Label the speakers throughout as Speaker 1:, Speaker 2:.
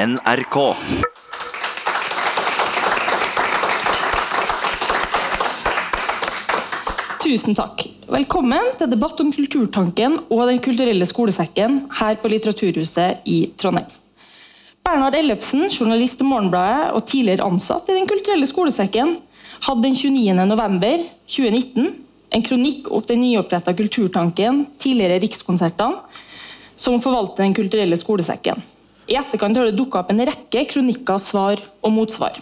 Speaker 1: NRK.
Speaker 2: Tusen takk. Velkommen til debatt om Kulturtanken og Den kulturelle skolesekken her på Litteraturhuset i Trondheim. Bernhard Ellefsen, journalist i Morgenbladet og tidligere ansatt i Den kulturelle skolesekken, hadde den 29. november 2019 en kronikk opp den nyoppretta Kulturtanken, tidligere Rikskonsertene, som forvalter Den kulturelle skolesekken. I etterkant har det dukka opp en rekke kronikker, svar og motsvar.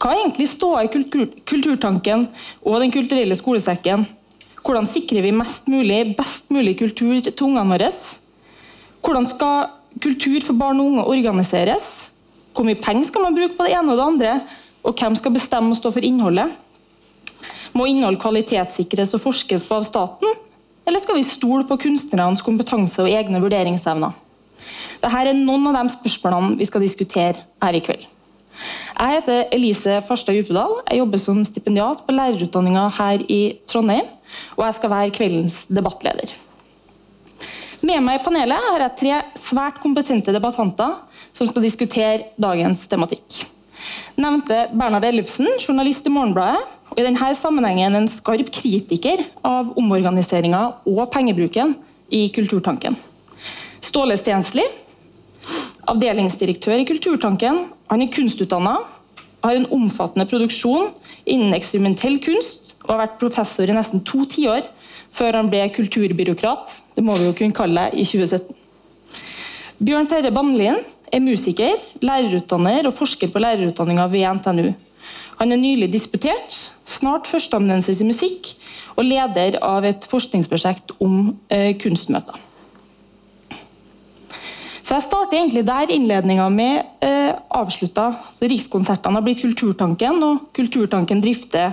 Speaker 2: Hva er egentlig ståa i kultur Kulturtanken og Den kulturelle skolesekken? Hvordan sikrer vi mest mulig, best mulig kultur til ungene våre? Hvordan skal kultur for barn og unge organiseres? Hvor mye penger skal man bruke på det ene og det andre? Og hvem skal bestemme og stå for innholdet? Må innhold kvalitetssikres og forskes på av staten? Eller skal vi stole på kunstnernes kompetanse og egne vurderingsevner? Dette er noen av de spørsmålene vi skal diskutere her i kveld. Jeg heter Elise Farstad Djupedal. Jeg jobber som stipendiat på lærerutdanninga her i Trondheim. Og jeg skal være kveldens debattleder. Med meg i panelet har jeg tre svært kompetente debattanter som skal diskutere dagens tematikk. Nevnte Bernhard Ellefsen, journalist i Morgenbladet, og i denne sammenhengen en skarp kritiker av omorganiseringa og pengebruken i Kulturtanken. Ståle Stensli, avdelingsdirektør i Kulturtanken. Han er kunstutdanna, har en omfattende produksjon innen eksperimentell kunst og har vært professor i nesten to tiår før han ble kulturbyråkrat, det må vi jo kunne kalle det, i 2017. Bjørn Terje Bannlien er musiker, lærerutdanner og forsker på lærerutdanninga ved NTNU. Han er nylig disputert, snart førsteamanuensis i musikk og leder av et forskningsprosjekt om eh, kunstmøter. Så Jeg starter egentlig der innledninga mi eh, avslutta. Så Rikskonsertene har blitt Kulturtanken, og Kulturtanken drifter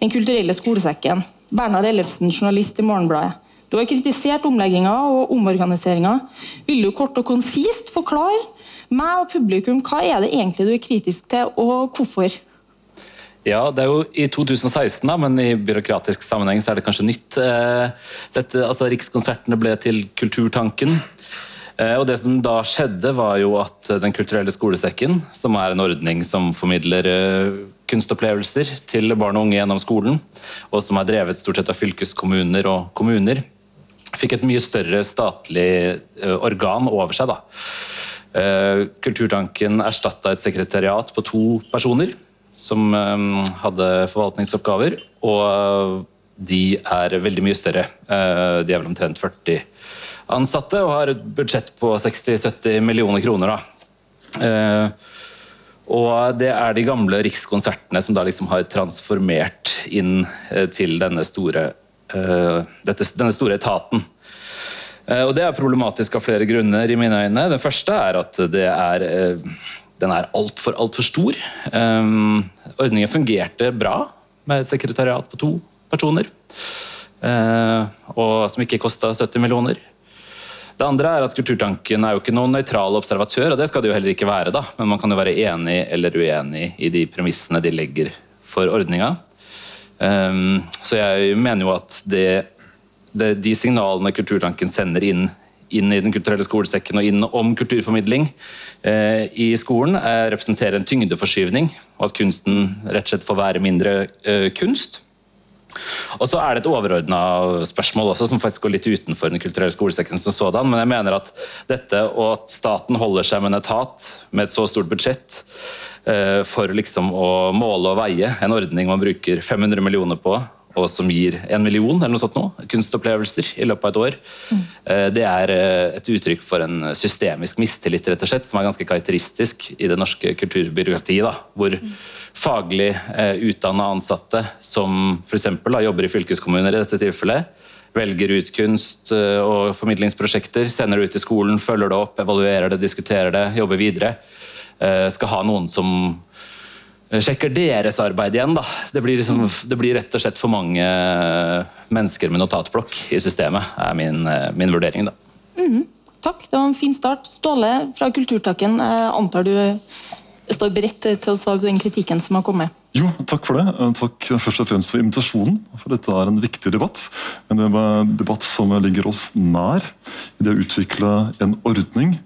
Speaker 2: Den kulturelle skolesekken. Bernhard Ellefsen, journalist i Morgenbladet. Du har kritisert omlegginga og omorganiseringa. Vil du kort og konsist forklare meg og publikum hva er det egentlig du er kritisk til, og hvorfor?
Speaker 3: Ja, det er jo i 2016, da, men i byråkratisk sammenheng så er det kanskje nytt. Eh, dette, altså Rikskonsertene ble til Kulturtanken. Eh, og det som da skjedde, var jo at Den kulturelle skolesekken, som er en ordning som formidler eh, kunstopplevelser til barn og unge gjennom skolen, og som er drevet stort sett av fylkeskommuner og kommuner, fikk et mye større statlig eh, organ over seg. da. Kulturtanken erstatta et sekretariat på to personer som hadde forvaltningsoppgaver, og de er veldig mye større. De er vel omtrent 40 ansatte og har et budsjett på 60-70 millioner kroner. Da. og det er de gamle Rikskonsertene som da liksom har transformert inn eh, til denne store, eh, denne store etaten. Eh, og Det er problematisk av flere grunner. i mine øyne. Den første er at det er, eh, den er altfor alt for stor. Eh, ordningen fungerte bra med et sekretariat på to personer. og Som ikke kosta 70 millioner. Det andre er at Kulturtanken er jo ikke noen nøytral observatør, og det skal det jo heller ikke være. da, Men man kan jo være enig eller uenig i de premissene de legger for ordninga. Um, så jeg mener jo at det, det, de signalene Kulturtanken sender inn, inn, i Den kulturelle skolesekken og inn om kulturformidling eh, i skolen, er, representerer en tyngdeforskyvning, og at kunsten rett og slett får være mindre eh, kunst. Og så er det et overordna spørsmål også, som faktisk går litt utenfor Den kulturelle skolesekken som sådan. Men jeg mener at dette og at staten holder seg med en etat med et så stort budsjett eh, for liksom å måle og veie en ordning man bruker 500 millioner på, og som gir en million eller noe sånt nå, kunstopplevelser i løpet av et år, mm. det er eh, et uttrykk for en systemisk mistillit, rett og slett, som er ganske karakteristisk i det norske kulturbyråkratiet. Da, hvor mm faglig eh, utdanna ansatte som f.eks. jobber i fylkeskommuner i dette tilfellet, velger ut kunst eh, og formidlingsprosjekter, sender det ut til skolen, følger det opp, evaluerer det, diskuterer det, jobber videre. Eh, skal ha noen som eh, sjekker deres arbeid igjen. Da. Det, blir liksom, det blir rett og slett for mange mennesker med notatblokk i systemet, er min, eh, min vurdering. da.
Speaker 2: Mm, takk, det var en fin start. Ståle fra Kulturtakken, antar du står beredt til å svare på den kritikken som har kommet.
Speaker 1: Jo, takk for det. Eh, takk først og fremst for invitasjonen. For dette er en viktig debatt. En debatt som ligger oss nær i det å utvikle en ordning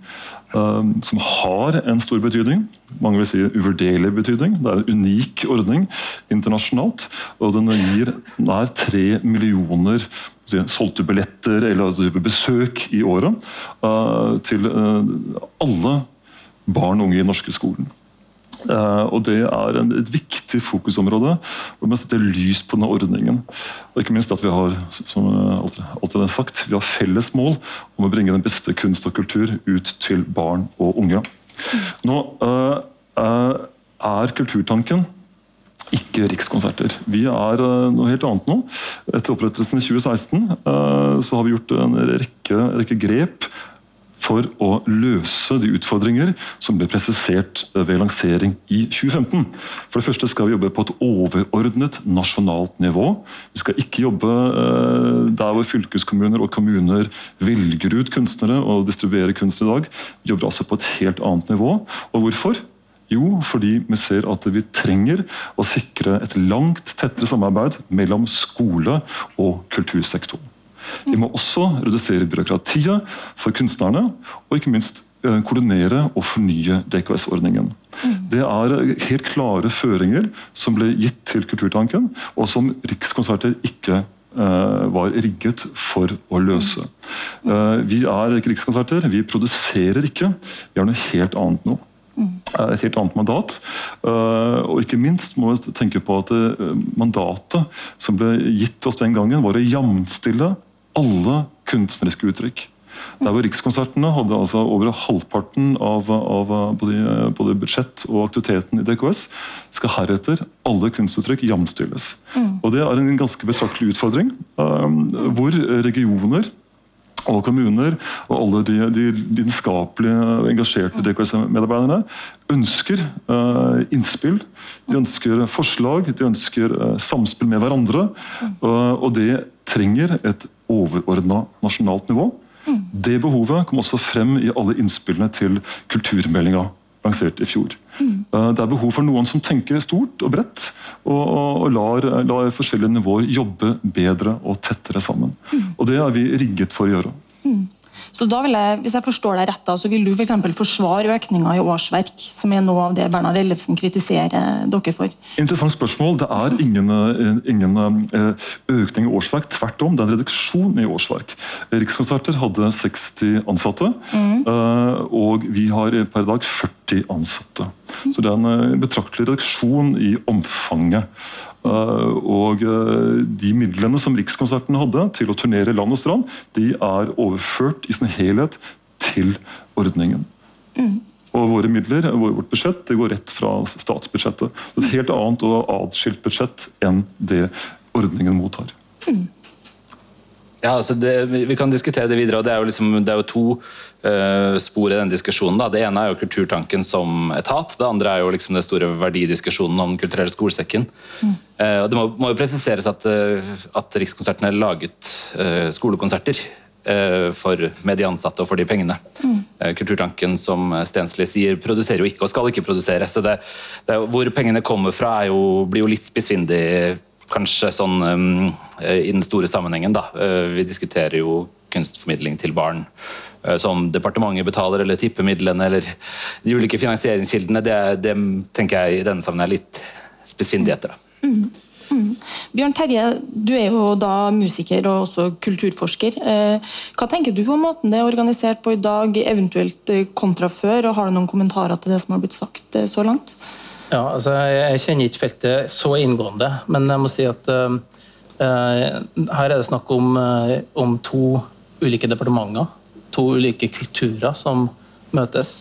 Speaker 1: um, som har en stor betydning. Mange vil si uvurderlig betydning. Det er en unik ordning internasjonalt. Og den gir nær tre millioner solgte billetter eller besøk i året uh, til uh, alle barn og unge i norske skolen. Uh, og Det er et viktig fokusområde. hvor man setter lys på denne ordningen. Og ikke minst at vi har som alltid er sagt, vi har felles mål om å bringe den beste kunst og kultur ut til barn og unge. Nå uh, er Kulturtanken ikke Rikskonserter. Vi er noe helt annet nå. Etter opprettelsen i 2016 så har vi gjort en rekke, rekke grep for å løse de utfordringer som ble presisert ved lansering i 2015. For det første skal vi jobbe på et overordnet nasjonalt nivå. Vi skal ikke jobbe eh, der hvor fylkeskommuner og kommuner velger ut kunstnere og distribuerer kunst i dag. Vi jobber altså på et helt annet nivå. Og hvorfor? Jo, fordi vi ser at vi trenger å sikre et langt tettere samarbeid mellom skole og kultursektoren. Vi må også redusere byråkratiet for kunstnerne, og ikke minst eh, koordinere og fornye DKS-ordningen. Det er helt klare føringer som ble gitt til Kulturtanken, og som Rikskonserter ikke uh, var rigget for å løse. Uh, vi er ikke Rikskonserter, vi produserer ikke. Vi har noe helt annet nå. Et helt annet mandat. Og ikke minst må vi tenke på at mandatet som ble gitt oss den gangen, var å jamstille alle kunstneriske uttrykk. Der hvor Rikskonsertene hadde altså over halvparten av, av både, både, budsjett og aktiviteten i DKS, skal heretter alle kunstuttrykk jamstilles. Mm. Og Det er en ganske betraktelig utfordring. Um, hvor regioner og kommuner og alle de, de og engasjerte DKS-medarbeiderne ønsker uh, innspill, de ønsker forslag, de ønsker uh, samspill med hverandre. Uh, og det trenger et overordna nasjonalt nivå. Mm. Det behovet kom også frem i alle innspillene til kulturmeldinga lansert i fjor. Mm. Det er behov for noen som tenker stort og bredt, og, og, og lar, lar, forskjellige nivåer jobbe bedre og tettere sammen. Mm. Og Det er vi rigget for å gjøre.
Speaker 2: Så da vil jeg, Hvis jeg forstår deg rett, da, så vil du for forsvare økninga i årsverk, som er noe av det Bernhard Ellefsen kritiserer dere for?
Speaker 1: Interessant spørsmål. Det er ingen, eh, ingen eh, økning i årsverk. Tvert om, det er en reduksjon i årsverk. Rikskonserter hadde 60 ansatte, mm. og vi har per dag 40 ansatte. Så det er en betraktelig reduksjon i omfanget. Eh, og eh, de midlene som Rikskonserten hadde til å turnere land og strand, de er overført i sin helhet til ordningen. Mm. Og våre midler, vårt budsjett, det går rett fra statsbudsjettet. Et helt annet og adskilt budsjett enn det ordningen mottar. Mm.
Speaker 3: Ja, altså det, Vi kan diskutere det videre. og Det er jo, liksom, det er jo to uh, spor i den diskusjonen. Da. Det ene er jo Kulturtanken som etat. Det andre er jo liksom den store verdidiskusjonen om Den kulturelle skolesekken. Mm. Uh, og Det må, må, jo presiseres at, uh, at Rikskonsertene laget skolekonserter for, med de ansatte og for de pengene. Mm. Kulturtanken som Stensli sier, produserer jo ikke og skal ikke produsere. så det, det, Hvor pengene kommer fra, jo, blir jo litt spissfindig kanskje sånn um, i den store sammenhengen, da. Uh, vi diskuterer jo kunstformidling til barn uh, som departementet betaler, eller tippemidlene, eller de ulike finansieringskildene. Det, det tenker jeg i denne sammenheng er litt spissfindigheter. Mm.
Speaker 2: Mm. Bjørn Terje, du er jo da musiker og også kulturforsker. Hva tenker du om måten det er organisert på i dag, eventuelt kontra før? og Har du noen kommentarer til det som har blitt sagt så langt?
Speaker 4: Ja, altså, Jeg kjenner ikke feltet så inngående, men jeg må si at uh, her er det snakk om, uh, om, to ulike departementer. To ulike kulturer som møtes.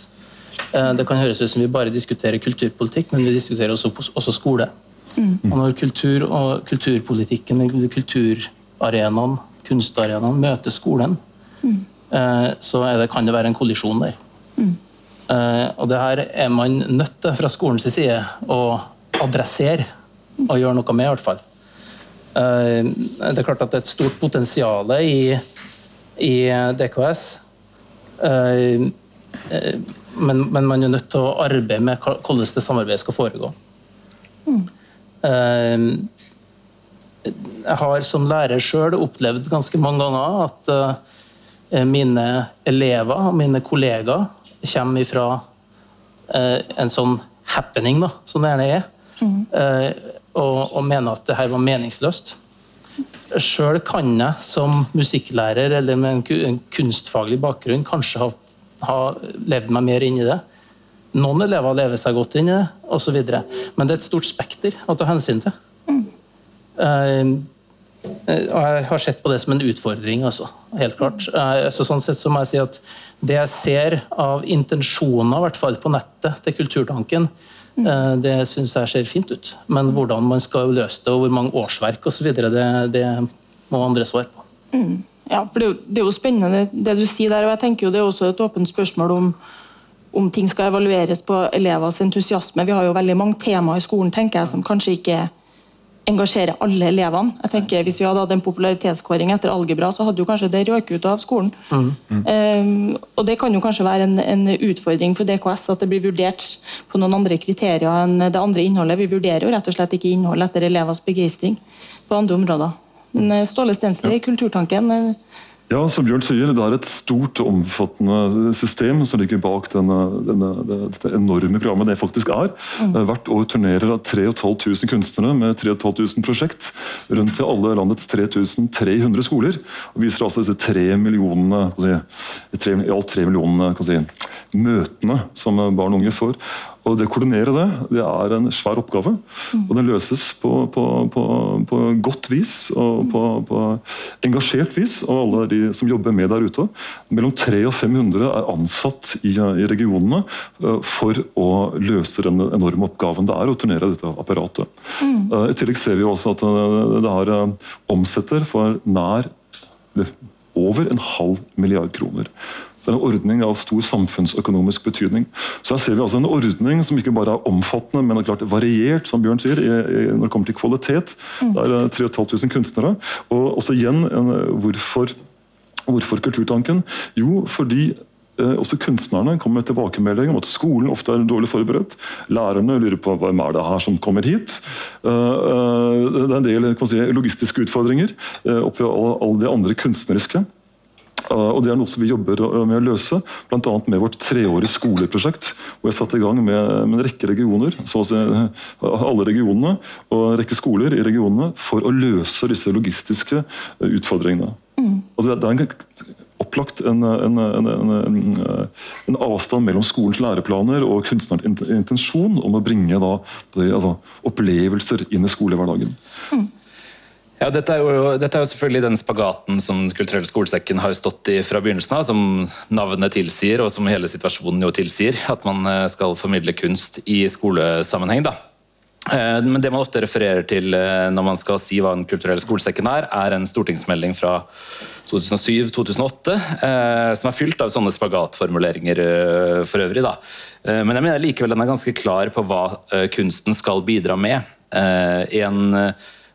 Speaker 4: Uh, det kan høres ut som vi bare diskuterer kulturpolitikk, men vi diskuterer også, også skole. Mm. Og når kultur og kulturpolitikken, kulturarenaen, kunstarenaen møter skolen, mm. så det, kan det være en kollisjon der. Mm. Eh, og det her er man nødt til fra skolens side å adressere og gjøre noe med, i hvert fall. Eh, det er klart at det er et stort potensial i, i DKS. Eh, men, men, man er nødt til å arbeide med hvordan det samarbeidet skal foregå. Mm. Jeg har som lærer sjøl opplevd ganske mange ganger at mine elever og mine kollegaer kommer ifra eh, en sånn happening, da, som det gjerne er, mm. og, og, mener at det her var meningsløst. Sjøl kan jeg som musikklærer eller med en kunstfaglig bakgrunn kanskje ha, ha levd meg mer inn i det. Noen elever lever seg godt inn i det, osv. Men det er et stort spekter å ta hensyn til. Mm. Uh, og jeg har sett på det som en utfordring, altså, helt klart. Uh, så sånn sett så må jeg si at det jeg ser av intensjoner, i hvert fall på nettet, til Kulturtanken, Eh, det syns jeg ser fint ut. Men hvordan man skal løse det, og hvor mange årsverk osv., det, det må andre svare på.
Speaker 2: Mm. Ja, for det er, jo, det er, jo, spennende det du sier der, og jeg tenker jo det er også et åpent spørsmål om, om ting skal evalueres på elevers entusiasme. Vi har jo veldig mange temaer i skolen tenker jeg, som kanskje ikke er engasjere alle elevene. Jeg tenker Hvis vi hadde hatt en popularitetskåring etter algebra, så hadde jo kanskje det røket ut av skolen. Mm. Mm. Um, og Det kan jo kanskje være en, en, utfordring for DKS at det blir vurdert på noen andre kriterier enn det andre innholdet. Vi vurderer jo rett og slett ikke innhold etter elevers begeistring på andre områder. Men eh, Ståle Stensli, ja. Kulturtanken eh,
Speaker 1: ja, som Bjørn sier, Det er et stort og omfattende system som ligger bak denne, denne, dette enorme programmet det faktisk er. Mm. Hvert år turnerer 3500 kunstnere med 3500 prosjekt rundt til alle landets 3300 skoler. og Viser altså disse tre millionene, tre, i alt tre millionene si, møtene som barn og unge får. Og det å koordinere det, det er en svær oppgave. Og den løses på, på, på, på godt vis og på, engasjert vis av alle de som jobber med der ute. Mellom 300 og 500 er ansatt i, i regionene uh, for å løse den enorme oppgaven det er å turnere dette apparatet. Mm. Uh, I tillegg ser vi også at uh, det har omsetter for nær over en halv milliard kroner. Så det er en ordning av stor samfunnsøkonomisk betydning. Så her ser vi altså en ordning som ikke bare er omfattende, men er klart variert, som Bjørn sier, når det kommer til kvalitet. Mm. Det er 3500 kunstnere. Og også igjen, en, hvorfor, hvorfor Kulturtanken? Jo, fordi Eh, også kunstnerne kommer med tilbakemelding om at skolen ofte er dårlig forberedt. Lærerne lurer på hvem er det her som kommer hit. Eh, eh, det er en del si, logistiske utfordringer oppi alle de andre kunstneriske. Og Det er noe som vi jobber med å løse, bl.a. med vårt treårige skoleprosjekt. hvor jeg satte i gang med, en rekke regioner, så å si alle regionene, og en rekke skoler i regionene, for å løse disse logistiske utfordringene. Mm. Altså, det er en opplagt en, en, en, en, avstand mellom skolens læreplaner og kunstnerens intensjon om å bringe da, altså, opplevelser inn i skolehverdagen. Mm.
Speaker 3: Ja, dette er, jo, dette er, jo, selvfølgelig den spagaten som Kulturell skolesekken har stått i fra begynnelsen av, som navnet tilsier, og som hele situasjonen jo tilsier. At man eh, skal formidle kunst i skolesammenheng. da. Eh, men det man ofte refererer til eh, når man skal si hva Den kulturelle skolesekken er, er en stortingsmelding fra 2007-2008, eh, som er fylt av sånne spagatformuleringer for øvrig. Da. Men jeg mener likevel den er ganske klar på hva kunsten skal bidra med. I en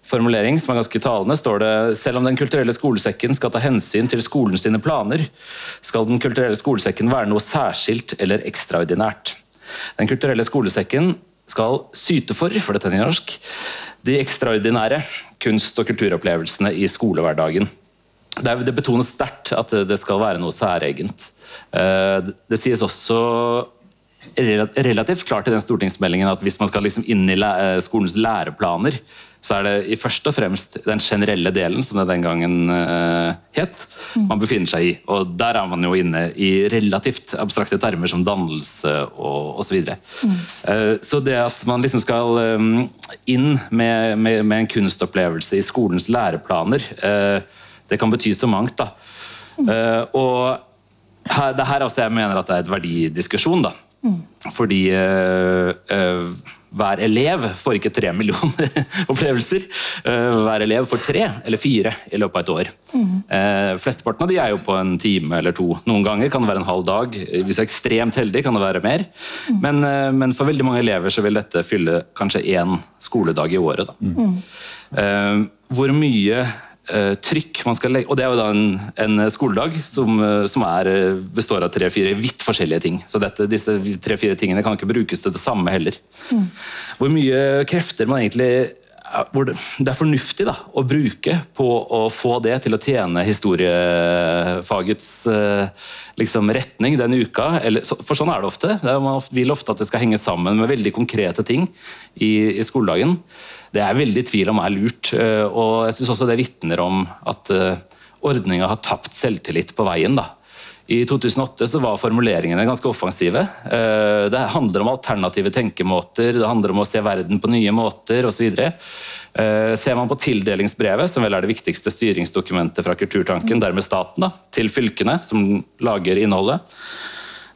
Speaker 3: formulering som er ganske talende, står det selv om Den kulturelle skolesekken skal ta hensyn til skolen sine planer, skal Den kulturelle skolesekken være noe særskilt eller ekstraordinært. Den kulturelle skolesekken skal syte for, for dette er norsk, de ekstraordinære kunst- og kulturopplevelsene i skolehverdagen. Det, betones sterkt at det skal være noe særegent. Eh, det sies også relativt klart i den stortingsmeldingen at hvis man skal liksom inn i skolens læreplaner, så er det i først og fremst den generelle delen, som det den gangen uh, het, man befinner seg i. Og der er man jo inne i relativt abstrakte termer som dannelse og osv. Så, videre. mm. uh, så det at man liksom skal um, inn med, med, med, en kunstopplevelse i skolens læreplaner, uh, det kan bety så mangt. da. og her, det her også jeg mener at det er et verdidiskusjon. da. Mm. Fordi hver elev får ikke tre millioner opplevelser. Eh, hver elev får tre eller fire i løpet av et år. Mm. Flesteparten av de er jo på en time eller to. Noen ganger kan det være en halv dag. Hvis du er ekstremt heldig, kan det være mer. Mm. Men, eh, men, for veldig mange elever så vil dette fylle kanskje én skoledag i året. Mm. Hvor mye trykk man skal legge Og det er jo da en, en skoledag som, uh, som er, består av tre-fire vidt forskjellige ting. Så dette, disse tre-fire tingene kan ikke brukes til det samme heller. Mm. Hvor mye krefter man egentlig det, er fornuftig da, å bruke på å få det til å tjene historiefagets liksom, retning den uka. Eller, for sånn er det ofte. Man vil ofte at det skal henge sammen med veldig konkrete ting i, i skoledagen. Det er veldig tvil om er lurt. Og jeg syns også det vitner om at ordninga har tapt selvtillit på veien. da. I 2008 så var formuleringene ganske offensive. Eh, det handler om alternative tenkemåter, det handler om å se verden på nye måter osv. Eh, ser man på tildelingsbrevet, som vel er det viktigste styringsdokumentet fra Kulturtanken, dermed staten, da, til fylkene, som lager innholdet,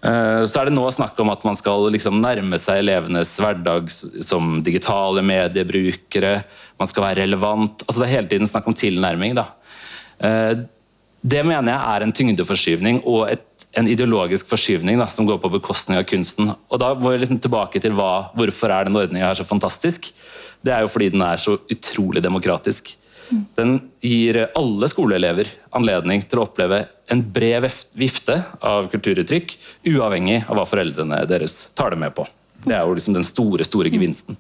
Speaker 3: eh, så er det nå snakk om at man skal liksom nærme seg elevenes hverdag som digitale mediebrukere. Man skal være relevant. altså Det er hele tiden snakk om tilnærming. da. Det mener jeg er en tyngdeforskyvning og et, en ideologisk forskyvning da, som går på bekostning av kunsten. Og Da må jeg liksom tilbake til hva, hvorfor er den ordninga så fantastisk. Det er jo fordi den er så utrolig demokratisk. Den gir alle skoleelever anledning til å oppleve en bred vifte av kulturuttrykk, uavhengig av hva foreldrene deres tar det med på. Det er jo liksom den store, store gevinsten.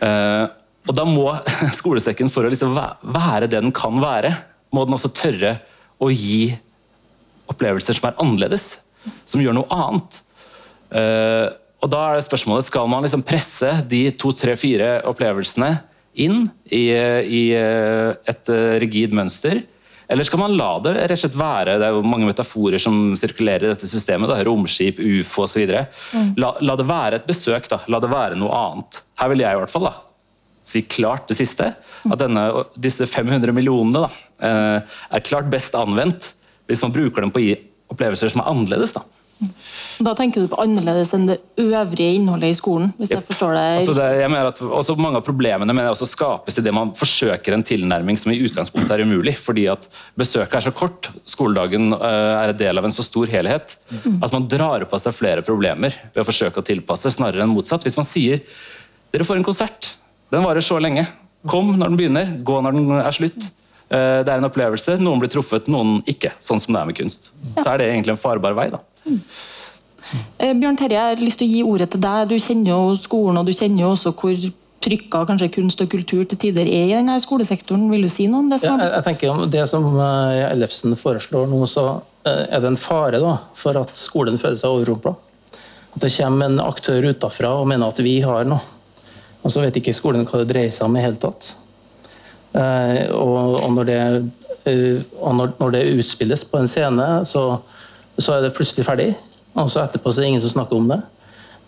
Speaker 3: Uh, og da må skolesekken, for å liksom være det den kan være, må den også tørre å gi opplevelser som er annerledes. Som gjør noe annet. Uh, og da er det spørsmålet, Skal man liksom presse de to, tre, fire opplevelsene inn i, i uh, et uh, rigid mønster? Eller skal man la det rett og slett være Det er jo mange metaforer som sirkulerer i dette systemet. Da, romskip, ufo osv. Mm. La, la det være et besøk. da, La det være noe annet. Her vil jeg i hvert fall da, si klart det siste. At denne, disse 500 millionene da, eh, er klart best anvendt hvis man bruker dem på å gi opplevelser som er annerledes. da.
Speaker 2: Da tenker du på annerledes enn det øvrige innholdet i skolen? hvis jeg forstår det.
Speaker 3: Altså det jeg mener at også Mange av problemene mener jeg også skapes idet man forsøker en tilnærming som i utgangspunktet er umulig. fordi at besøket er så kort, skoledagen eh, er en del av en så stor helhet, at man drar på seg flere problemer ved å forsøke å tilpasse, snarere enn motsatt. Hvis man sier dere får en konsert, den varer så lenge. Kom når den begynner, gå når den er slutt. Eh, det er en opplevelse. Noen blir truffet, noen ikke. Sånn som det er med kunst. Så er det egentlig en farbar vei. da. Mm.
Speaker 2: Bjørn Terje, jeg har lyst til å gi ordet til deg. Du kjenner jo skolen, og du kjenner jo også hvor trykka kanskje kunst og kultur til tider er i denne skolesektoren. Vil du si noe om det?
Speaker 4: Ja, jeg, tenker om Det som Ellefsen foreslår nå, så er det en fare da, for at skolen føler seg overrumpla. At det kommer en aktør utafra og mener at vi har noe. Og så vet ikke skolen hva det dreier seg om i hele tatt. Eh, og, når det, eh, og når, det utspilles på en scene, så, så, er det plutselig ferdig. Og så etterpå så er det ingen som snakker om det.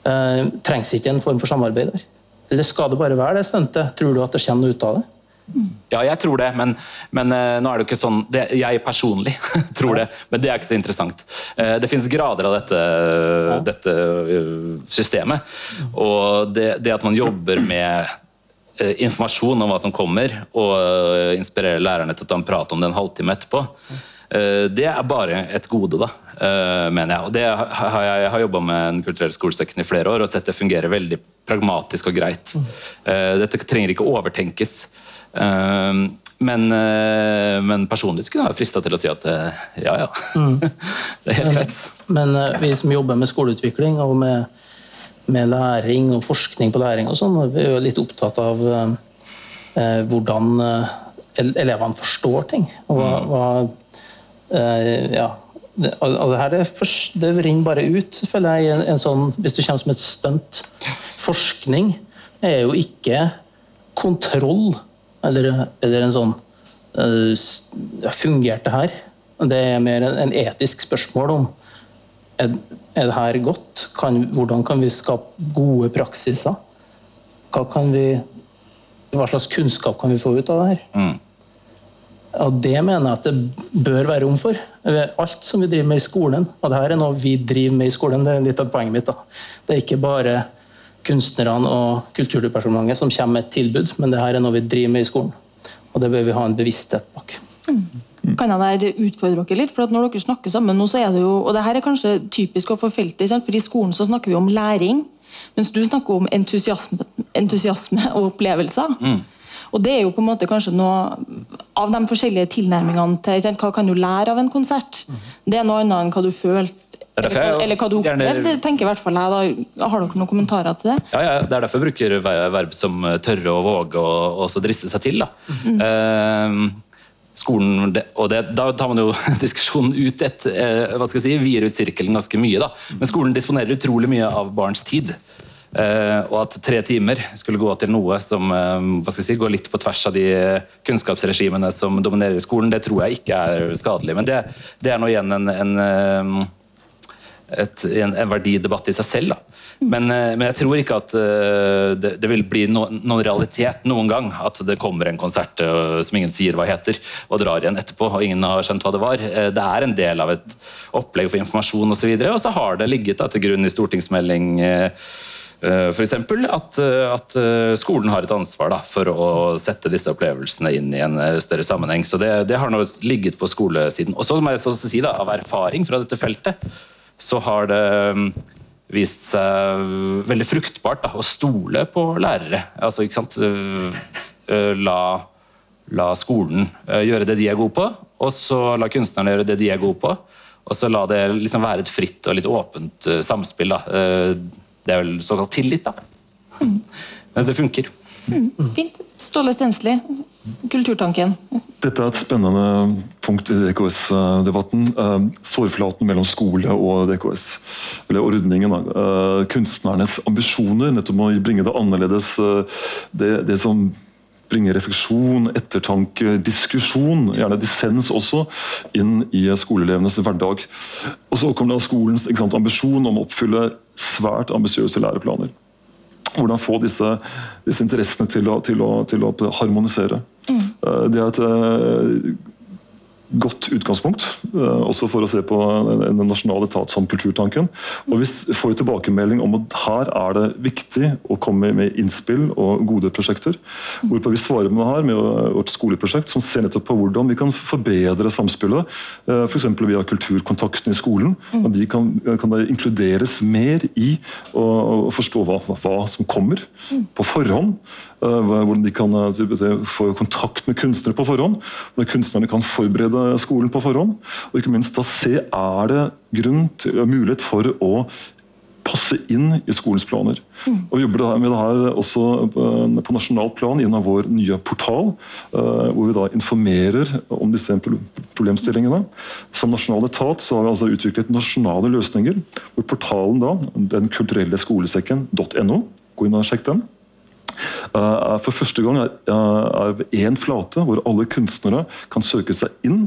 Speaker 4: Eh, trengs ikke en form for samarbeid der. Eller skal det bare være det stuntet? Tror du at det kommer noe ut av det?
Speaker 3: Ja, jeg tror det, men, men uh, nå er det jo ikke sånn det, Jeg personlig tror det, men det er ikke så interessant. Uh, det finnes grader av dette, ja. dette uh, systemet. Og det, det, at man jobber med informasjon om hva som kommer, og inspirerer lærerne til å ta en prat om det en halvtime etterpå, det er bare et gode, da, mener jeg. Og det har jeg, jeg har jobba med en kulturell skolesekken i flere år og sett det fungerer veldig pragmatisk og greit. Dette trenger ikke overtenkes. Ehm, men, eh, men, personlig kunne jeg være frista til å si at eh, ja, ja. Mm. det er helt greit.
Speaker 4: Men, men, eh, vi som jobber med skoleutvikling og med, med læring og forskning på læring og sånn, vi er jo litt opptatt av eh, hvordan elevene forstår ting. Og hva, mm. hva eh, ja, det, det her det, det, renner bare ut, føler jeg, en, en sånn, hvis du kommer som et stunt. Forskning er jo ikke kontroll eller, eller en sånn uh, Fungerte her? Det er mer en, etisk spørsmål om er, er det her godt? Kan, hvordan kan vi skape gode praksiser? Hva, kan vi, hva slags kunnskap kan vi få ut av det her? Mm. Og Det mener jeg at det bør være rom for. Alt som vi driver med i skolen, og det her er noe vi driver med i skolen, det er litt av poenget mitt. da. Det er ikke bare kunstnerne og Kulturdepartementet som kommer med et tilbud, men det her er noe vi driver med i skolen. Og det bør vi ha en bevissthet bak. Mm.
Speaker 2: Kan jeg der utfordre dere litt? for Når dere snakker sammen nå, så er det jo og det her er kanskje typisk for feltet, for I skolen så snakker vi om læring, mens du snakker om entusiasme, entusiasme og opplevelser. Mm. Og det er jo på en måte kanskje noe av de forskjellige tilnærmingene til hva kan du lære av en konsert. Det er noe annet enn hva du følte eller, eller hva du opplevde. tenker i hvert fall jeg da. Har dere noen kommentarer til det?
Speaker 3: Ja, ja, Det er derfor jeg bruker verb som eh, tørre og våge og, og så driste seg til. da. Eh, skolen, og det, Da tar man jo diskusjonen ut et, eh, hva skal jeg si, videre ut sirkelen ganske mye. da. Men skolen disponerer utrolig mye av barns tid. Eh, og at tre timer skulle gå til noe som eh, hva skal jeg si, går litt på tvers av de kunnskapsregimene som dominerer skolen, det tror jeg ikke er skadelig. Men det, det er nå igjen en, en eh, et, en, en verdidebatt i seg selv. Men, eh, men jeg tror ikke at eh, det, det vil bli no, noen realitet noen gang at det kommer en konsert eh, som ingen sier hva heter, og drar igjen etterpå, og ingen har skjønt hva det var. Det er en del av et opplegg for informasjon osv., og, så videre, og så har det ligget da, til grunn i stortingsmelding eksempel, at, at skolen har et ansvar da, for å sette disse opplevelsene inn i en større sammenheng. Så det, det har nå ligget på skolesiden. Og så må jeg så si da, Av erfaring fra dette feltet så har det mm, vist seg veldig fruktbart da, å stole på lærere. Altså, ikke sant? Eh, eh, La, la skolen eh, gjøre det de er gode på, og så la kunstnerne gjøre det de er gode på. Og så la det liksom være et fritt og litt åpent samspill. Da. Det er vel såkalt tillit, da. Men det funker.
Speaker 2: Fint. Ståle Stensli, Kulturtanken.
Speaker 1: Dette er et spennende punkt i DKS-debatten. Eh, Sårflaten mellom skole og DKS. Eller ordningen. Eh, Kunstnernes ambisjoner nettopp å bringe det annerledes. eh, Det, det som bringer refleksjon, ettertanke, diskusjon, gjerne dissens også, inn i skoleelevenes hverdag. Og så kommer da skolens sant, ambisjon om å oppfylle svært ambisiøse læreplaner. Hvordan få disse, disse interessene til å, til å, til å harmonisere. Eh, Det et eh, godt utgangspunkt, eh, også for å se på en nasjonale nasjonal etat som Kulturtanken. Og Vi får tilbakemelding om at her er det viktig å komme med innspill og gode prosjekter. Hvorpå vi svarer med det her med vårt skoleprosjekt, som ser nettopp på hvordan vi kan forbedre samspillet. F.eks. via kulturkontakten i skolen. og De kan, kan inkluderes mer i å, forstå hva, hva som kommer på forhånd. Eh, Hvordan de kan eh, få kontakt med kunstnere på forhånd. Når kunstnerne kan forberede skolen på forhånd. Og ikke minst da se er det grunn til, mulighet for å passe inn i skolens planer. Og Vi jobber med det her også på, på nasjonalt plan gjennom vår nye portal, eh, hvor vi da informerer om disse problemstillingene. Som nasjonal etat så har vi altså utviklet nasjonale løsninger, hvor portalen da, den kulturelle skolesekken.no, gå inn og sjekk den. Eh, er for første gang er, er én flate hvor alle kunstnere kan søke seg inn.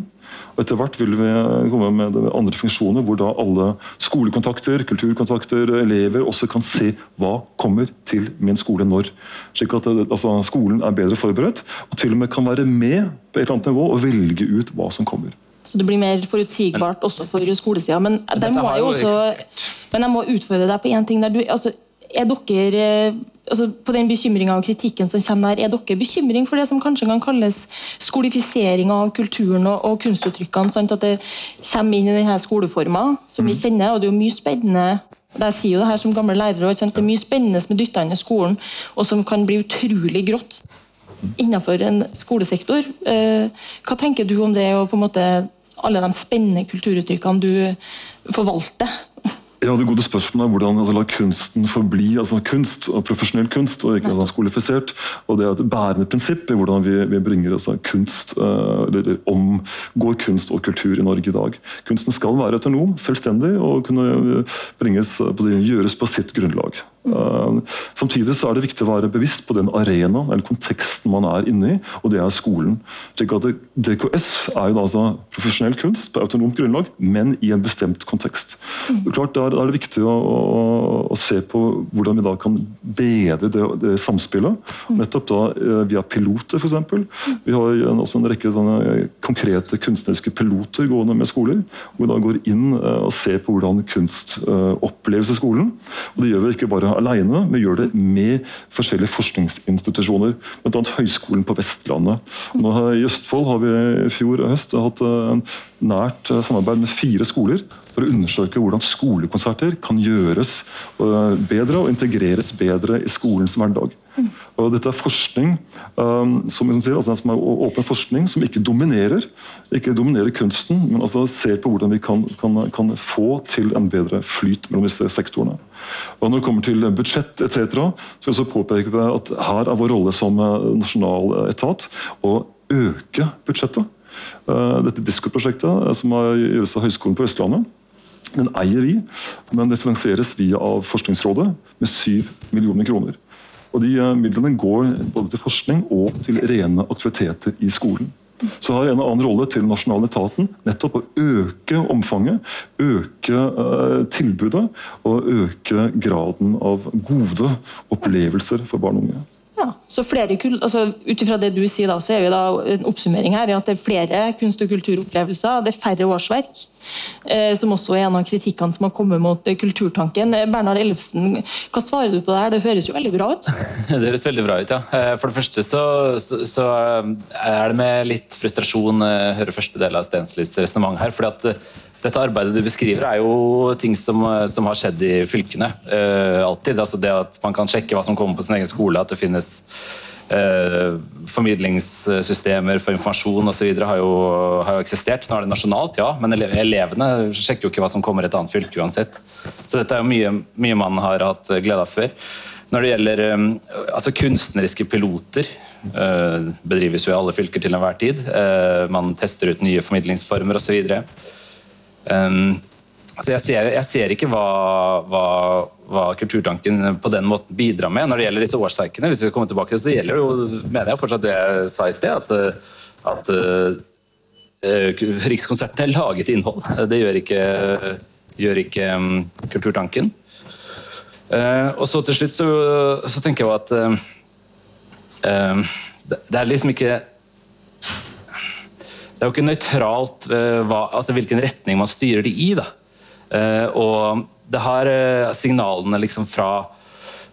Speaker 1: Og Etter hvert vil vi komme med andre funksjoner hvor da alle skolekontakter, kulturkontakter, elever også kan se hva kommer til min skole når. Slik at altså, skolen er bedre forberedt og til og med kan være med på et eller annet nivå og velge ut hva som kommer.
Speaker 2: Så det blir mer forutsigbart også for skolesida. Men, der
Speaker 3: dette
Speaker 2: må
Speaker 3: har
Speaker 2: jeg jo
Speaker 3: jo
Speaker 2: også Men jeg må utfordre deg på én ting. der du, altså, er dere eh, altså, På den bekymringa og kritikken som kommer der, er dere bekymring for det som kanskje kan kalles skolifisering av kulturen og, og kunstuttrykkene? Sant? At det kommer inn i denne skoleforma som vi kjenner, og det er jo mye spennende jeg sier jo det her som gamle lærer, og? Det er mye spennende som er dytta inn i skolen, og som kan bli utrolig grått innenfor en skolesektor. Eh, Hva tenker du om det, og på en måte alle de spennende kulturuttrykkene du forvalter?
Speaker 1: Ja, Det gode spørsmålet er hvordan altså, la kunsten forbli altså kunst, og profesjonell kunst, og ikke altså, skolifisert. og Det er et bærende prinsipp i hvordan vi, vi bringer altså, kunst, uh, eller omgår kunst og kultur i Norge i dag. Kunsten skal være autonom, selvstendig og kunne eh, bringes, eh, på det, gjøres på sitt grunnlag. Eh, samtidig så er det viktig å være bevisst på den arenaen eller konteksten man er inne i, og det er skolen. Slik at DKS er jo altså profesjonell kunst på autonomt grunnlag, men i en bestemt kontekst. Er klart, Da er det viktig å, å, å se på hvordan vi da kan bedre det, det samspillet. Nettopp da eh, via piloter, f.eks. Vi har en, også en rekke eh, konkrete kunstneriske piloter gående med skoler. Hvor vi da går inn eh, og ser på hvordan kunst oppleves i skolen. Og Det gjør vi ikke bare alene, vi gjør det med forskjellige forskningsinstitusjoner. Bl.a. Høgskolen på Vestlandet. Nå I Østfold har vi i fjor høst hatt en nært eh, samarbeid med fire skoler for å undersøke hvordan skolekonserter kan gjøres eh, bedre og integreres bedre i skolens hverdag. Og dette er forskning um, som, sier, altså, som er åpen forskning som ikke dominerer ikke dominerer kunsten, men altså ser på hvordan vi kan, kan, kan få til en bedre flyt mellom disse sektorene. Og Når det kommer til budsjett etc., så vil jeg påpeke at her er vår rolle som eh, nasjonal etat å øke budsjettet. Uh, dette Disko-prosjektet, som gjøres av Høgskolen på Østlandet, den eier vi, men det finansieres via av Forskningsrådet med 7 millioner kroner. Og De eh, midlene går både til forskning og til rene aktiviteter i skolen. Så har en annen rolle til nasjonaletaten nettopp å øke omfanget, øke uh, tilbudet og øke graden av gode opplevelser for barn og unge.
Speaker 2: Ja, så flere, altså Ut ifra det du sier, da, så er vi da en oppsummering her at det er flere kunst- og kulturopplevelser, det er færre årsverk. Eh, som også er en av kritikkene som har kommet mot Kulturtanken. Eh, Bernhard Ellefsen, hva svarer du på det her? Det høres jo veldig bra ut?
Speaker 3: Det høres veldig bra ut, ja. Eh, for det første så, så, så er det med litt frustrasjon jeg hører første del av Stenslis resonnement her. fordi at dette arbeidet du beskriver, er jo ting som, som har skjedd i fylkene. Uh, alltid. Altså det at man kan sjekke hva som kommer på sin egen skole, at det finnes uh, formidlingssystemer for informasjon osv. Har, jo, har jo eksistert. Nå er det nasjonalt, ja, men elevene sjekker jo ikke hva som kommer i et annet fylke uansett. Så dette er jo mye, mye man har hatt glede av før. Når det gjelder um, altså kunstneriske piloter, uh, bedrives jo i alle fylker til enhver tid. man tester ut nye formidlingsformer osv. Um, så jeg, ser, jeg, ser, ikke hva, hva, hva, Kulturtanken på den måten bidrar med når det gjelder disse årsverkene. Hvis vi kommer tilbake til det, så gjelder jo, mener jeg fortsatt det jeg sa i sted, at, at uh, Rikskonsertene laget innhold. Det gjør ikke, gjør ikke um, Kulturtanken. Uh, og så til slutt så, så tenker jeg jo at uh, det, det er liksom ikke det er jo ikke nøytralt uh, hva, altså hvilken retning man styrer det i. da. Uh, og det har uh, signalene liksom fra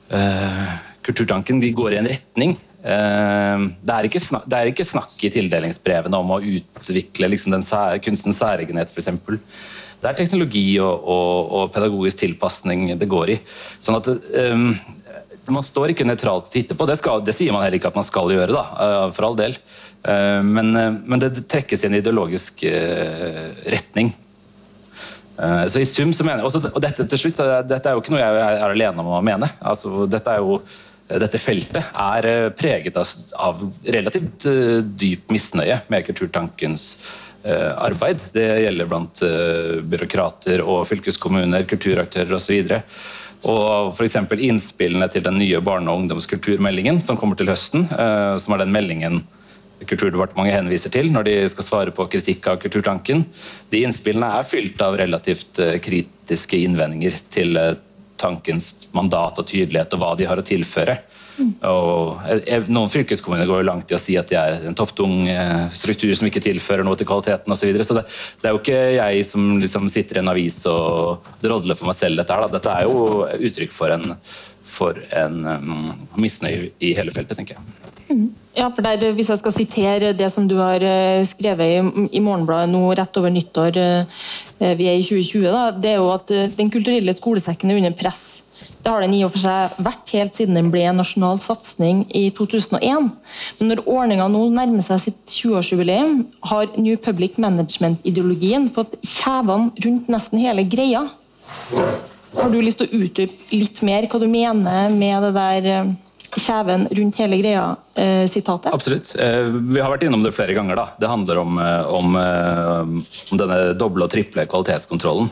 Speaker 3: Kulturtanken de går i en retning. Det er, ikke snakk, er ikke snakk i tildelingsbrevene om å utvikle liksom, den sær, kunstens særegenhet, f.eks. Det er teknologi og, og, og, pedagogisk tilpasning det går i. Sånn at um, Man står ikke nøytralt og titter på. Det, skal, det, sier man heller ikke at man skal gjøre, da, for all del. Eh, men, eh, men, det trekkes i en ideologisk eh, retning. Så i sum så mener jeg, også, Og dette til slutt, dette er jo ikke noe jeg er alene om å mene. Altså, dette, jo, dette feltet er preget av, av relativt dyp misnøye med Kulturtankens arbeid. Det gjelder blant byråkrater og fylkeskommuner, kulturaktører osv. Og f.eks. innspillene til den nye barne- og ungdomskulturmeldingen som kommer til høsten, som er den meldingen Kulturdepartementet henviser til når de skal svare på kritikk av Kulturtanken. De innspillene er fylt av relativt eh, kritiske innvendinger til eh, tankens mandat og tydelighet og hva de har å tilføre. Mm. Og eh, noen fylkeskommuner går jo langt i å si at de er en topptung struktur som ikke tilfører noe til kvaliteten osv. Så, videre. så det, det, er jo ikke jeg som liksom sitter i en avis og drodler for meg selv dette her. Da. Dette er jo uttrykk for en, for en um, misnøye i hele feltet, tenker jeg.
Speaker 2: Ja, for der, Hvis jeg skal sitere det som du har eh, skrevet i, i Morgenbladet nå rett over nyttår, eh, vi er i 2020, da, det er jo at eh, den kulturelle skolesekken er under press. Det har den i og for seg vært helt siden den ble en nasjonal satsing i 2001. Men når ordninga nå nærmer seg sitt 20-årsjubileum, har New Public Management-ideologien fått kjevene rundt nesten hele greia. Har du lyst til å utdype litt mer hva du mener med det der kjeven rundt hele greia-sitatet?
Speaker 3: Eh, Absolutt. Eh, vi har vært innom det flere ganger. da. Det handler om, eh, om, om denne doble og triple kvalitetskontrollen.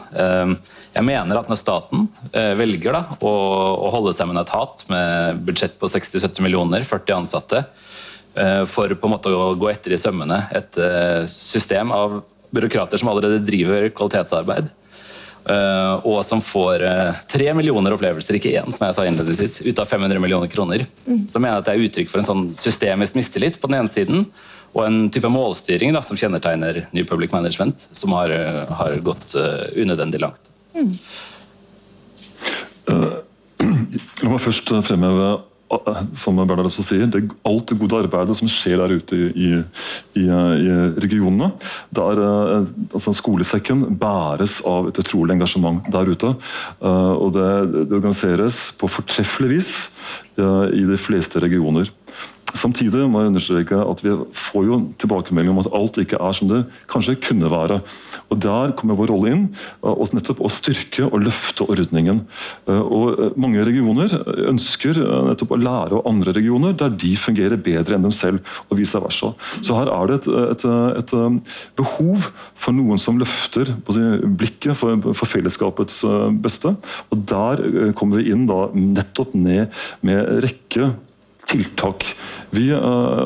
Speaker 3: Jeg mener at når staten velger da, å, å holde seg med en etat med budsjett på 60-70 millioner, 40 ansatte, for på en måte å gå etter i sømmene et system av byråkrater som allerede driver kvalitetsarbeid, og som får uh, tre millioner opplevelser, ikke én, som jeg sa innledningsvis, ut av 500 millioner kroner. Mm. Så mener jeg at det er uttrykk for en sånn systemisk mistillit på den ene siden, og en type målstyring da, som kjennetegner New Public Management, som har, uh, har gått unødvendig langt. Mm.
Speaker 1: La meg først fremheve som Bernhard også sier, det, alt det gode arbeidet som skjer der ute i, i, i regionene. Der, eh, altså Skolesekken bæres av et utrolig engasjement der ute. Eh, og det, det organiseres på fortreffelig vis i de fleste regioner. Samtidig må jeg understreke at vi får jo tilbakemelding om at alt ikke er som det kanskje kunne være. Og Der kommer vår rolle inn, og nettopp å styrke og løfte ordningen. Og Mange regioner ønsker nettopp å lære av andre regioner der de fungerer bedre enn dem selv, og vice versa. Så her er det et, et, et behov for noen som løfter blikket for, for, fellesskapets beste. Og Der kommer vi inn da nettopp ned med rekke tiltak. Vi uh,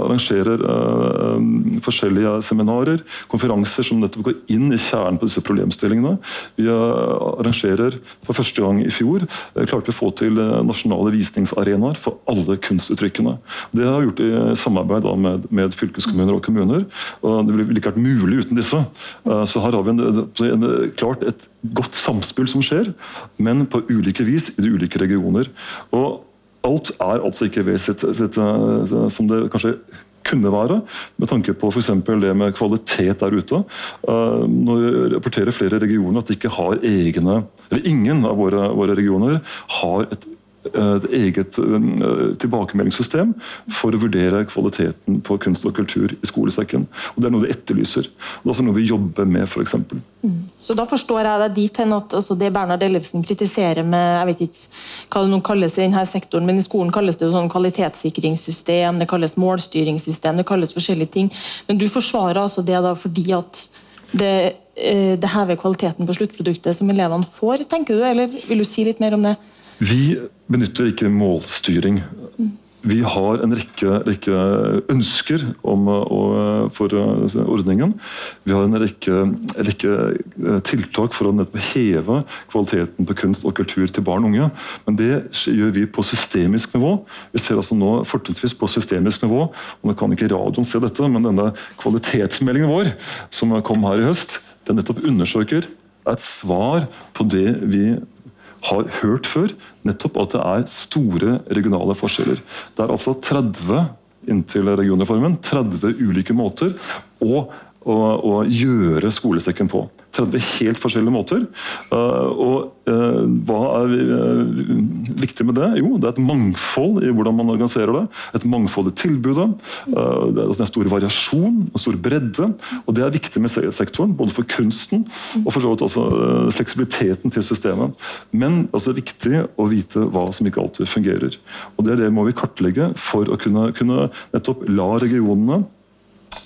Speaker 1: arrangerer uh, forskjellige seminarer, konferanser som nettopp går inn i kjernen på disse problemstillingene. Vi uh, arrangerer for første gang i fjor klarte vi å få til nasjonale visningsarenaer for alle kunstuttrykkene. Det har vi gjort i samarbeid da, med, med, fylkeskommuner og kommuner. og Det ville ikke vært mulig uten disse. Så her har vi en, en, klart et godt samspill som skjer, men på ulike vis i de ulike regioner. Og alt er altså ikke ved sitt, sitt, eh, som det kanskje kunne være, med tanke på f.eks. det med kvalitet der ute. Uh, nå rapporterer flere regioner at de ikke har egne Eller ingen av våre, våre regioner har et et eget eh, tilbakemeldingssystem for å vurdere kvaliteten på kunst og kultur i skolesekken. Og Det er noe de etterlyser. Og Det er også noe vi jobber med, f.eks. Mm.
Speaker 2: Så da forstår jeg deg dit hen at altså det Bernhard Ellefsen kritiserer med jeg vet ikke hva det noen kalles i denne sektoren, men i skolen kalles det jo sånn kvalitetssikringssystem, det kalles målstyringssystem, det kalles forskjellige ting. Men du forsvarer altså det da fordi at det, eh, det hever kvaliteten på sluttproduktet som elevene får, tenker du, eller vil du si litt mer om det?
Speaker 1: Vi benytter ikke målstyring. Vi har en rekke, rekke ønsker om, og, for ordningen. Vi har en rekke, rekke, tiltak for å heve kvaliteten på kunst og kultur til barn og unge. Men det gjør vi på systemisk nivå. Vi ser altså nå fortrinnsvis på systemisk nivå. og Nå kan ikke radioen se dette, men denne kvalitetsmeldingen vår som kom her i høst, den nettopp undersøker et svar på det vi har hørt før, nettopp at det er store regionale forskjeller. Det er altså 30 inntil regionreformen, 30 ulike måter å, å, å gjøre skolesekken på. 30 helt forskjellige måter. Uh, og uh, hva er uh, viktig med det? Jo, det er et mangfold i hvordan man organiserer det. Et mangfold i tilbudet. det er en stor variasjon, en stor bredde. Og det er viktig med sektoren, både for kunsten og for så vidt også fleksibiliteten til systemet. Men altså, det er viktig å vite hva som ikke alltid fungerer. Og det, er det må vi kartlegge for å kunne, kunne nettopp la regionene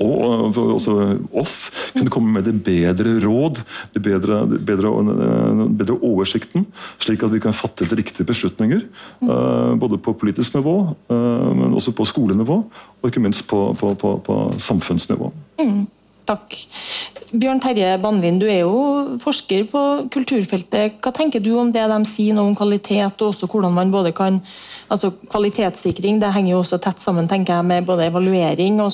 Speaker 1: og også oss kunne komme med det bedre råd, det bedre, bedre, eh, bedre, oversikten, slik at vi kan fatte de riktige beslutninger. Mm. Både på politisk nivå, eh, men også på skolenivå, og ikke minst på, på, på, på samfunnsnivå.
Speaker 2: Mm. Takk. Bjørn Terje Banlin, du er jo forsker på kulturfeltet. Hva tenker du om det de sier nå om kvalitet, og også hvordan man både kan altså Kvalitetssikring det henger jo også tett sammen tenker jeg, med både evaluering og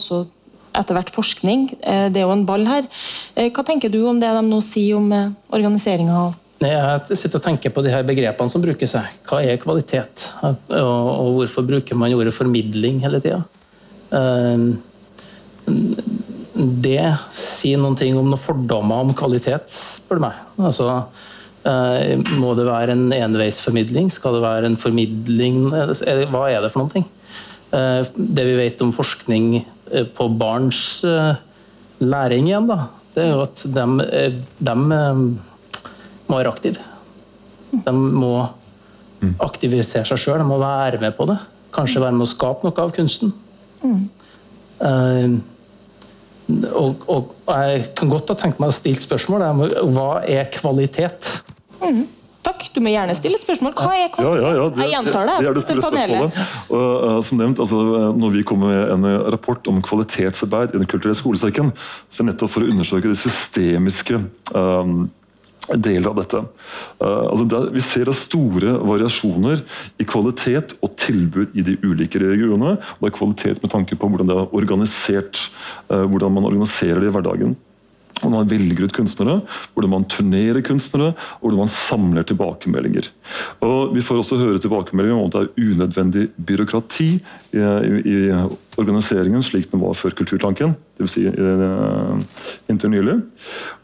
Speaker 2: etter hvert forskning. Eh, det er jo en ball her. Eh, hva tenker du om det de nå sier om eh, organiseringa?
Speaker 4: Jeg sitter og tenker på de her begrepene som brukes. Hva er kvalitet? Og hvorfor bruker man ordet formidling hele tida? Det sier noen ting om noen fordommer om kvalitet, spør du meg. Altså, må det være en enveisformidling? Skal det være en formidling? Hva er det for noen ting? Det vi vet om forskning på barns eh, læring igjen, da, det er jo at de, eh, de må være aktive. De må aktivisere seg sjøl, de må være med på det. Kanskje være med å skape noe av kunsten. Mm. Uh, og, og, jeg kan godt ha tenkt meg å stille spørsmål hva er kvalitet?
Speaker 2: Mm. Takk. Du må gjerne stille spørsmål. Hva er kvalitet? Ja, ja, ja, det, jeg gjentar det.
Speaker 1: Det er det store spørsmålet. Og, uh, som nevnt, altså, når vi kommer med en eh, rapport om kvalitetsarbeid i Den kulturelle skolesekken, så er det nettopp for å undersøke de systemiske um, deler av dette. Uh, altså der, vi ser store variasjoner i kvalitet og tilbud i de ulike regionene. og det er Kvalitet med tanke på hvordan det er organisert, uh, hvordan man organiserer det i hverdagen. Hvordan man velger ut kunstnere, hvordan man turnerer kunstnere, og hvordan man samler tilbakemeldinger. Og Vi får også høre tilbakemeldinger om at det er unødvendig byråkrati i, i, i organiseringen slik den var før Kulturtanken, dvs. Si, uh, inntil nylig.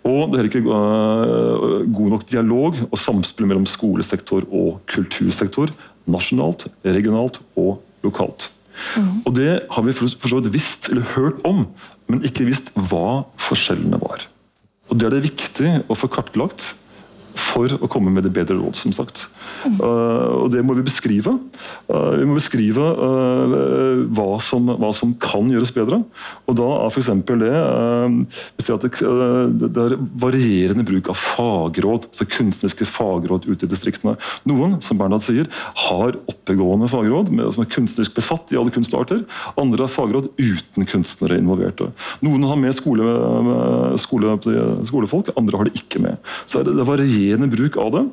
Speaker 1: Og det er heller ikke uh, god nok dialog og samspill mellom skolesektor og kultursektor nasjonalt, regionalt og lokalt. Og det har vi for så vidt visst eller hørt om, men ikke visst hva forskjellene var. Og Det er det viktig å få kartlagt for å komme med det bedre råd, som sagt. Uh, og Det må vi beskrive. Uh, vi må beskrive uh, hva, som, hva, som, kan gjøres bedre. Og Da er f.eks. det det, er varierende bruk av fagråd, altså kunstneriske fagråd ute i distriktene. Noen som Bernhard sier, har oppegående fagråd som er kunstnerisk besatt i alle kunstarter. Andre har fagråd uten kunstnere involverte. Noen har med skole, skole, skolefolk, andre har det ikke med. Så det, det varierende bruk av det.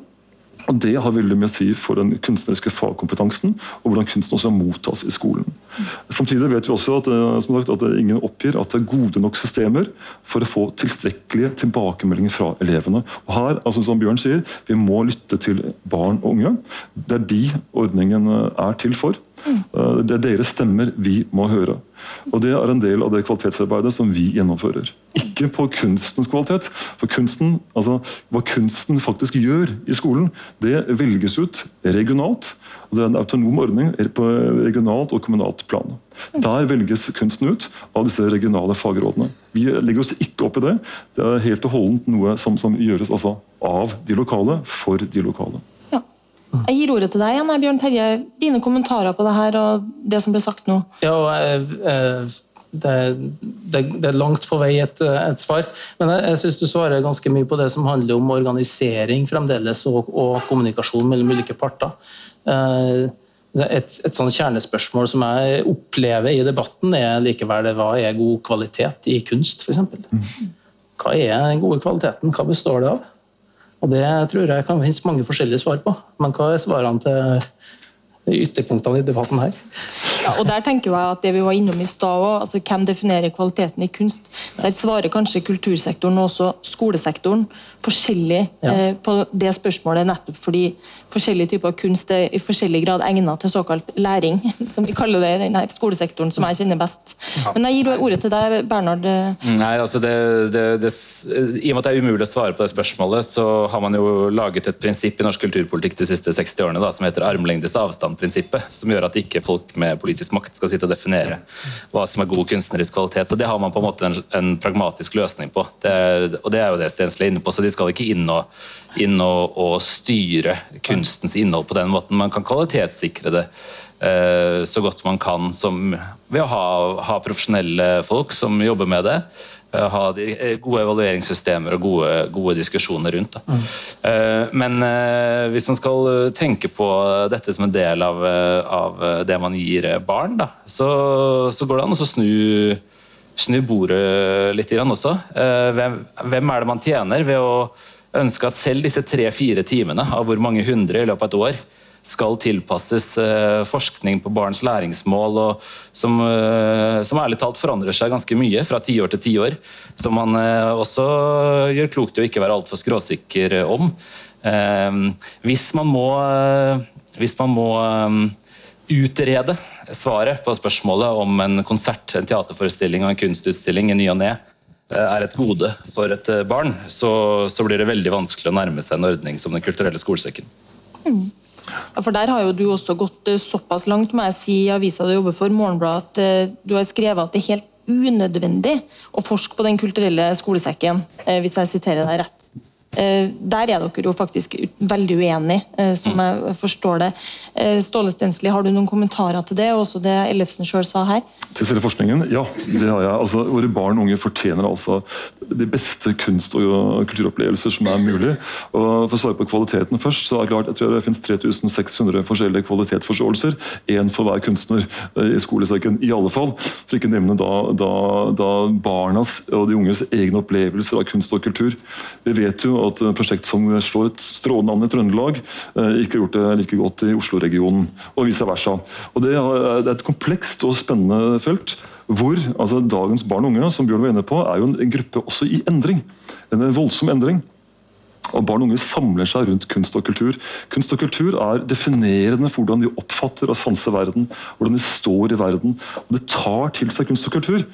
Speaker 1: Og Det har veldig mye å si for den kunstneriske fagkompetansen og hvordan kunsten også mottas i skolen. Samtidig vet vi også at, eh, sagt, at ingen oppgir at det er gode nok systemer for å få tilstrekkelige tilbakemeldinger fra elevene. Og her, altså som Bjørn sier, Vi må lytte til barn og unge. Det er de ordningen eh, er til for. Eh, det er deres stemmer vi må høre. Og Det er en del av det kvalitetsarbeidet som vi gjennomfører. Ikke på kunstens kvalitet. For kunsten, altså hva kunsten faktisk gjør i skolen, det velges ut regionalt. og Det er en autonom ordning på regionalt og kommunalt plan. Der velges kunsten ut av disse regionale fagrådene. Vi legger oss ikke opp i det. Det er helt og holdent noe som, som gjøres altså, av de lokale, for de lokale.
Speaker 2: Jeg gir ordet til deg igjen, Bjørn Terje. Dine kommentarer på det her og det som ble sagt nå.
Speaker 4: Ja, eh, det, det, det er langt på vei et, et svar. Men jeg, jeg syns du svarer ganske mye på det som handler om organisering fremdeles, og, og kommunikasjon mellom ulike parter. Eh, et, et sånn kjernespørsmål som jeg opplever i debatten, er likevel hva er god kvalitet i kunst, f.eks. Mm. Hva er den gode kvaliteten? Hva består det av? Og Det tror jeg kan finnes mange forskjellige svar på. Men hva er svarene til ytterpunktene i debatten her?
Speaker 2: Ja, og der tenker jeg at det vi var innom i stad altså Hvem definerer kvaliteten i kunst? Der svarer kanskje kultursektoren og også skolesektoren forskjellig ja. eh, på det spørsmålet, nettopp fordi forskjellige typer kunst er i forskjellig grad egnet til såkalt læring, som vi kaller det i denne skolesektoren, som jeg kjenner best. Ja. Men jeg gir ordet til deg, Bernhard.
Speaker 3: Nei, altså det, det, det, I og med at det er umulig å svare på det spørsmålet, så har man jo laget et prinsipp i norsk kulturpolitikk de siste 60 årene da, som heter armlengdes avstand-prinsippet, som gjør at ikke folk med politisk makt skal sitte og definere hva som er god kunstnerisk kvalitet. Så Det har man på en måte en, en pragmatisk løsning på. Det er, og det er jo det Stensli er inne på. så De skal ikke inn og, inn og, og styre kunstens innhold på den måten. Man kan kvalitetssikre det eh, så godt man kan som, ved å ha, ha profesjonelle folk som jobber med det ha de eh, gode evalueringssystemer og gode, gode diskusjoner rundt. Mm. Men hvis man skal tenke på dette som en del av, av det man gir barn, da, så, så, går det an å snu, snu bordet litt også. Hvem, hvem, er det man tjener ved å ønske at selv disse tre-fire timene av hvor mange hundre i løpet av et år skal tilpasses uh, forskning på barns læringsmål, som, uh, som, ærlig talt forandrer seg ganske mye fra tiår til tiår. Som man uh, også gjør klokt i å ikke være altfor skråsikker om. hvis man må, hvis man må utrede svaret på spørsmålet om en konsert, en teaterforestilling og en kunstutstilling i ny og ne er et gode for et eh, barn, så, så, blir det veldig vanskelig å nærme seg en ordning som Den kulturelle skolesekken. Mm.
Speaker 2: Ja, for Der har jo du også gått eh, såpass langt må jeg si, i avisa du jobber for, Morgenbladet, at eh, du har skrevet at det er helt unødvendig å forske på Den kulturelle skolesekken, hvis jeg siterer deg rett. Eh, der er dere jo faktisk veldig uenige, eh, som jeg forstår det. Eh, Ståle Stensli, har du noen kommentarer til det, og også det Ellefsen sjøl sa her?
Speaker 1: Til selve forskningen? Ja, det har jeg. Altså, våre barn og unge fortjener altså de beste kunst- og kulturopplevelser som er mulig. Og For å svare på kvaliteten først, så er det klart, jeg tror det finnes 3600 forskjellige kvalitetsforståelser. Én for hver kunstner i skolesekken, i alle fall. For ikke nevne da, da, da barnas og de unges egne opplevelser av kunst og kultur. Vi vet jo at et prosjekt som slår et strålende an i Trøndelag, eh, ikke har gjort det like godt i Oslo-regionen, og vice versa. Og Det er et komplekst og spennende felt. Hvor altså dagens barn og unge som Bjørn var inne på, er jo en gruppe også i endring. En voldsom endring. Og Barn og unge samler seg rundt kunst og kultur. Kunst og kultur er definerende for hvordan de oppfatter og sanser verden. Hvordan de står i verden. Og Det tar til seg kunst og kultur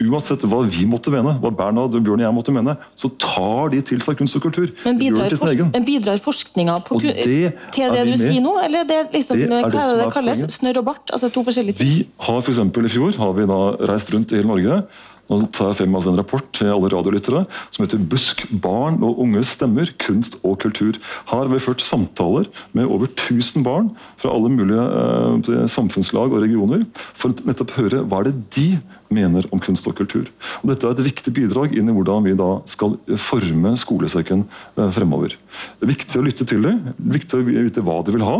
Speaker 1: Uansett hva vi måtte mene, hva Bernhard, Bjørn og jeg måtte mene, så tar de til seg kunst og kultur.
Speaker 2: Men bidrar, forsk men bidrar forskninga på,
Speaker 1: Og det
Speaker 2: til det du sier nå? Eller det, liksom,
Speaker 1: Det er
Speaker 2: hva det kalles? Snørr og bart? Altså to forskjellige ting?
Speaker 1: Vi har for eksempel, I fjor har vi da reist rundt i hele Norge. Nå tar jeg frem altså en rapport til alle radiolyttere som heter 'Busk barn og unges stemmer kunst og kultur'. Her har vi ført samtaler med over 1000 barn fra alle mulige eh, samfunnslag og regioner for å nettopp høre hva er det de mener om kunst og kultur. Og dette er et viktig bidrag inn i hvordan vi da skal forme skolesekken eh, fremover. Det er viktig å lytte til dem, viktig å vite hva de vil ha.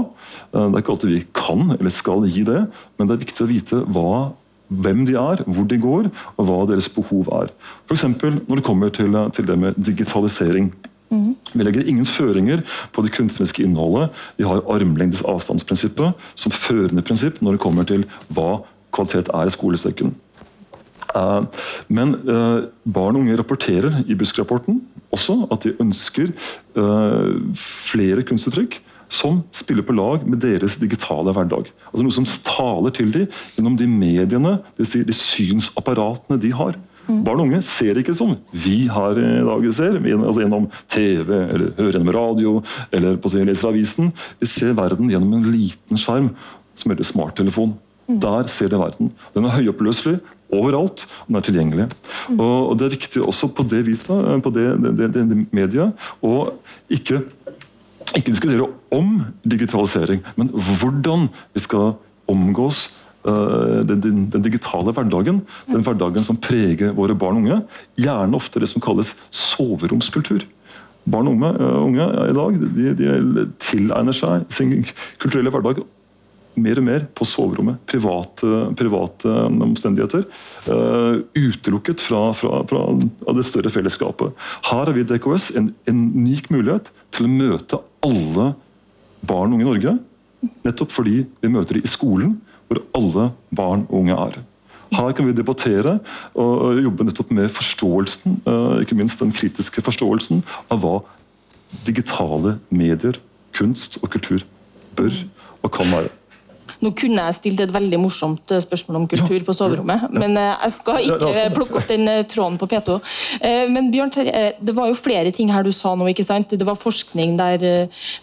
Speaker 1: Eh, Det er ikke alltid vi kan eller skal gi det, men det er viktig å vite hva hvem de er, hvor de går, og hva deres behov er. F.eks. når det kommer til, til det med digitalisering. Vi legger ingen føringer på det kunstneriske innholdet. Vi har armlengdes avstandsprinsippet som førende prinsipp når det kommer til hva kvalitet er i skolesekken. Eh, Men eh, barn og unge rapporterer i Busk-rapporten også at de ønsker eh, flere kunstuttrykk som spiller på lag med deres digitale hverdag. Altså Noe som taler til dem gjennom de mediene, det vil si de synsapparatene de har. Barn og unge ser ikke som vi her i dag ser, altså gjennom TV, eller hører gjennom radio, eller på leser avisen. Vi ser verden gjennom en liten skjerm som heter smarttelefon. Der ser de verden. Den er høyoppløselig overalt, og den er tilgjengelig. Og, og Det er viktig også på det viset, på det, det, det, det mediet, å ikke, ikke diskutere om digitalisering, men hvordan vi skal omgås eh, den, den, den digitale hverdagen. Den hverdagen som preger våre barn og unge. Gjerne ofte det som kalles soveromskultur. Barn og unge, eh, unge i dag de, de tilegner seg sin kulturelle hverdag mer og mer på soverommet. Private, private omstendigheter. Uh, utelukket fra, fra, fra det større fellesskapet. Her har vi i DKS en, en unik mulighet til å møte alle barn og unge i Norge. Nettopp fordi vi møter dem i skolen, hvor alle barn og unge er. Her kan vi debattere og jobbe nettopp med forståelsen, eh, ikke minst den kritiske forståelsen av hva digitale medier, kunst og kultur bør og kan være.
Speaker 2: Nå kunne jeg stilt et veldig morsomt eh, spørsmål om kultur på soverommet, men eh, jeg skal ikke plukke opp den eh, tråden på P2. Eh, Men Bjørn Terje, det var jo flere ting her du sa nå. ikke sant? Det var forskning der,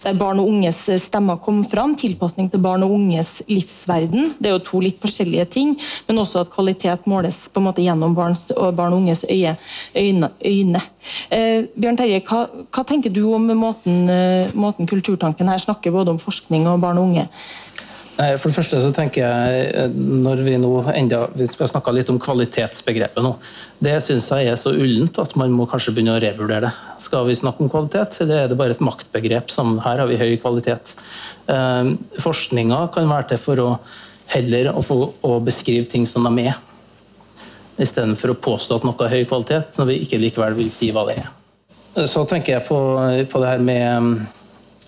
Speaker 2: der barn og unges stemmer kom fram. Tilpasning til barn og unges livsverden. Det er jo to litt forskjellige ting, men også at kvalitet måles på en måte gjennom barns og barn og unges øye, øyne. øyne. Eh, Bjørn Terje, hva, hva tenker du om måten, måten Kulturtanken her snakker både om forskning og barn og unge?
Speaker 4: For det første så tenker jeg, eh, når vi nå enda, vi skal snakke litt om kvalitetsbegrepet nå, det syns jeg er så ullent at man må kanskje begynne å revurdere det. Skal vi snakke om kvalitet, eller er det bare et maktbegrep som her har vi høy kvalitet? Eh, Forskninga kan være til for å heller å, få, å beskrive ting som de er, istedenfor å påstå at noe er høy kvalitet, når vi ikke likevel vil si hva det er. Så tenker jeg på, på det her med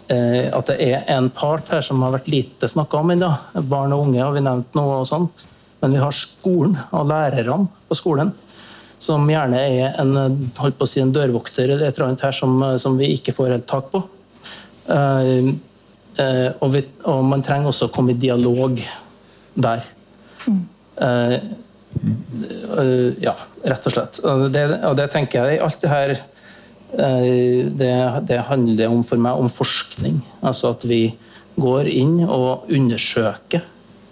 Speaker 4: at det er en part her som har vært lite snakka om ennå. Barn og unge har vi nevnt noe og sånn. Men vi har skolen og lærerne på skolen. Som gjerne er en, holdt på å si, en dørvokter eller et eller annet her som, som vi ikke får helt tak på. Uh, uh, og, vi, og man trenger også å komme i dialog der. Uh, eh, ja, rett og slett. Og det, og det tenker jeg alt det her Eh, det, det handler om for meg om forskning. Altså at vi går inn og undersøker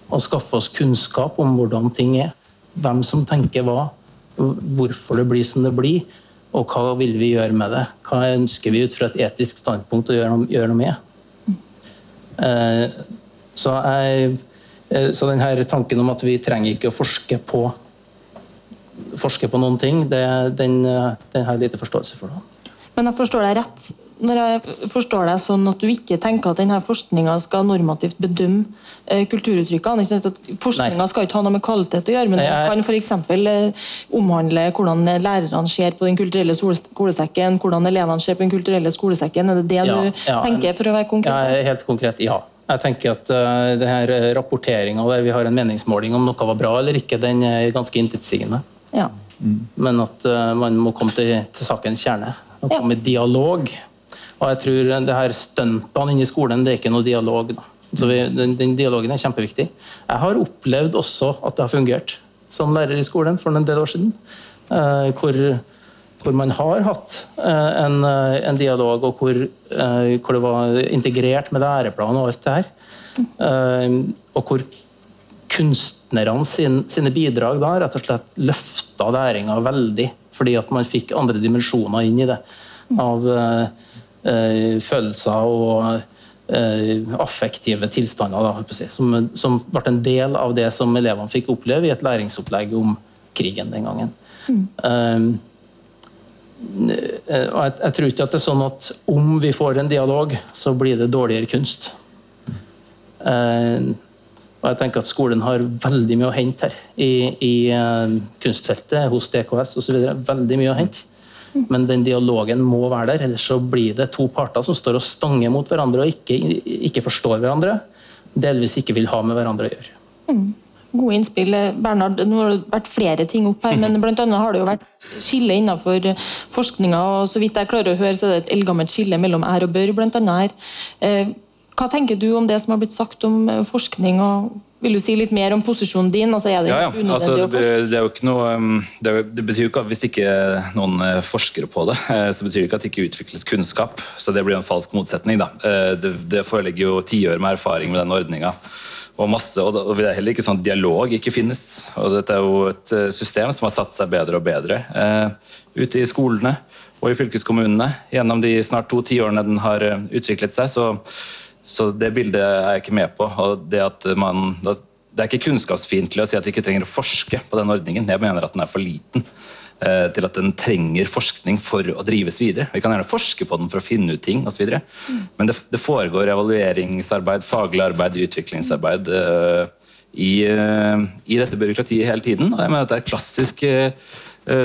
Speaker 4: og skaffer oss kunnskap om hvordan ting er. Hvem som tenker hva, hvorfor det blir som det blir, og hva vil vi gjøre med det. Hva ønsker vi ut fra et etisk standpunkt å gjøre gjøre noe med. Eh, så, jeg, eh, så denne tanken om at vi trenger ikke å forske på forske på noen ting, det, den, eh, den har jeg lite forståelse for. Da.
Speaker 2: Men jeg forstår deg rett når jeg forstår deg sånn at du ikke tenker at denne forskninga skal normativt bedømme eh, kulturuttrykkene. Forskninga skal ikke ha noe med kvalitet å gjøre, men
Speaker 4: Nei, jeg-
Speaker 2: kan f.eks. Eh, omhandle hvordan lærerne ser på den kulturelle skolesekken, hvordan elevene ser på den kulturelle skolesekken. Er det det
Speaker 4: Ja,
Speaker 2: du
Speaker 4: ja.
Speaker 2: tenker, for å være konkret?
Speaker 4: Ja, helt konkret, ja. Jeg tenker at uh, det her eh, rapporteringa der vi har en meningsmåling om noe var bra eller ikke, den er ganske intetsigende.
Speaker 2: Ja.
Speaker 4: Men at uh, man må komme til, til sakens kjerne.
Speaker 2: Ja.
Speaker 4: i dialog. Og jeg tror det her stuntene inne i skolen, det er ikke noe dialog. Da. Så vi, den, den dialogen er kjempeviktig. Jeg har opplevd også at det har fungert. som lærer i skolen for en del år siden. Eh, hvor, hvor man har hatt eh, en, en, dialog, og hvor, hvor, det var integrert med læreplan og alt det her. Og hvor kunstnerne sin, sine bidrag da rett og slett løfta læringa veldig, fordi at man fikk andre dimensjoner inn i det. Av eh, følelser og Eh, affektive tilstander, da, som, som, ble en del av det som elevene fikk oppleve i et læringsopplegg om krigen den gangen. Mm. Um, jeg, jeg, tror ikke at det er sånn at om vi får en dialog, så blir det dårligere kunst. Uh, og jeg tenker at Skolen har veldig mye å hente her i, i uh, kunstfeltet, hos DKS osv. Veldig mye å hente. Men den dialogen må være der, ellers så blir det to parter som står og stanger mot hverandre og ikke, ikke forstår hverandre. Delvis ikke vil ha med hverandre å gjøre.
Speaker 2: Mm. Gode innspill. Bernhard, nå har det vært flere ting opp her, men annet har det jo vært skille innenfor forskninga. og Så vidt jeg klarer å høre, så er det et eldgammelt skille mellom er og bør, annet her. Hva tenker du om det som har blitt sagt om eh, forskning og vil du si litt mer om posisjonen din? Altså, er det,
Speaker 3: ja, ja. Altså, det, det, er jo ikke noe, det, det, det, betyr jo ikke at Hvis ikke noen eh, forsker på det, eh, så betyr det ikke at det ikke utvikles kunnskap. Så det blir en falsk motsetning. da. Det, det foreligger jo tiår med erfaring med den ordninga. Og, masse, og det er heller ikke sånn at dialog ikke finnes. Og dette er jo et system som har satt seg bedre og bedre ute i skolene og i fylkeskommunene. Gjennom de snart to tiårene den har utviklet seg, så så det bildet er jeg ikke med på. og Det, man, det er ikke kunnskapsfiendtlig å si at vi ikke trenger å forske på den ordningen. Jeg mener at den er for liten eh, til at den trenger forskning for å drives videre. Vi kan gjerne forske på den for å finne ut ting osv. Mm. Men det, det, foregår evalueringsarbeid, faglig arbeid, utviklingsarbeid uh, i, uh, i, dette byråkratiet hele tiden. Og jeg mener at det er klassisk uh,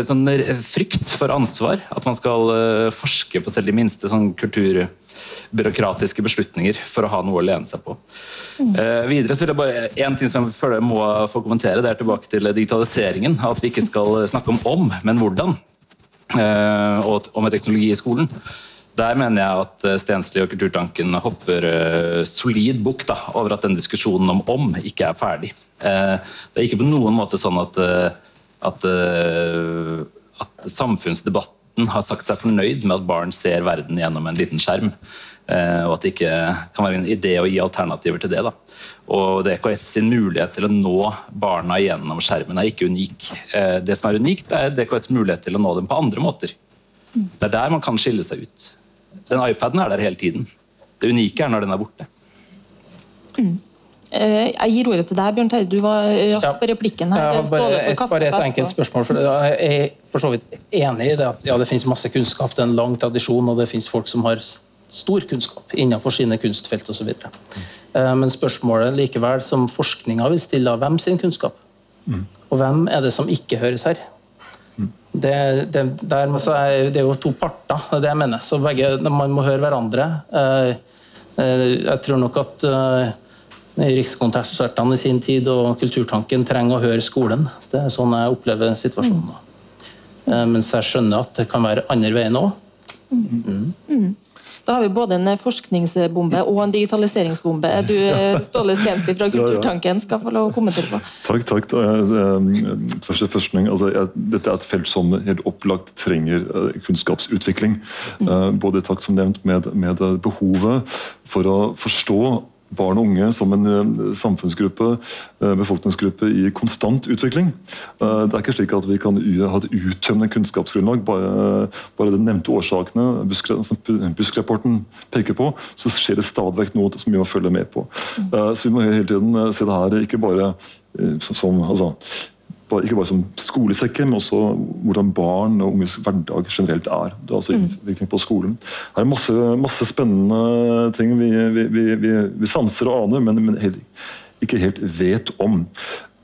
Speaker 3: sånn frykt for ansvar. At man skal forske på selv de minste sånn kultur byråkratiske beslutninger for å ha noe å lene seg på. Mm. Eh, videre så vil jeg bare, En ting som jeg føler jeg må få kommentere, det er tilbake til digitaliseringen. At vi ikke skal snakke om om, men hvordan. Eh, og, med teknologi i skolen. Der mener jeg at eh, Stensli og Kulturtanken hopper uh, solid bukk over at den diskusjonen om om ikke er ferdig. Uh, det er ikke på noen måte sånn at, uh, at, at samfunnsdebatten har sagt seg fornøyd med at barn ser verden gjennom en liten skjerm. Eh, og at det ikke kan være en idé å gi alternativer til det. Da. Og DKS sin mulighet til å nå barna gjennom skjermen er ikke unik. Eh, det som er unikt, er DKS mulighet til å nå dem på andre måter. Det er der man kan skille seg ut. Den iPaden er der hele tiden. Det unike er når den er borte.
Speaker 2: Mm. Jeg gir ordet til deg, Bjørn Terje. Du var rask på replikken. her.
Speaker 4: Ja, bare, et, bare et enkelt spørsmål. For jeg er for så vidt enig i det at ja, det finnes masse kunnskap, det er en lang tradisjon, og det finnes folk som har stor kunnskap innenfor sine kunstfelt osv. Mm. Men spørsmålet likevel som forskninga vil stille, hvem sin kunnskap? Mm. Og hvem er det som ikke høres her? Mm. Det, det, der, er, det, er, jo to parter, det er det jeg mener. Så begge, man må høre hverandre. Eh, eh, jeg tror nok at Rikskonsertene i sin tid og Kulturtanken trenger å høre skolen. Det er sånn jeg opplever situasjonen. Mm. Mens jeg skjønner at det kan være andre veien òg. Mm.
Speaker 2: Mm. Da har vi både en forskningsbombe og en digitaliseringsbombe. Du, Ståle Stensli fra Kulturtanken, skal få lov å kommentere på.
Speaker 1: Takk, takk. Første forskning, altså, dette er et felt som helt opplagt trenger eh, kunnskapsutvikling. Både i både takk som nevnt med, med behovet for å forstå barn og unge som en eh, samfunnsgruppe, eh, befolkningsgruppe i konstant utvikling. Eh, det er ikke slik at vi kan ha et uttømmende kunnskapsgrunnlag. Bare, bare de nevnte årsakene som Busk-rapporten peker på, så skjer det stadig vekk noe som vi må følge med på. Så vi må hele tiden se det her ikke bare som altså, ikke bare som skolesekker, men også hvordan barn og unges hverdag generelt er. Det er altså innvirkning på skolen. Her er masse, masse spennende ting vi, vi, vi, vi sanser og aner, men, men helt, ikke helt vet om.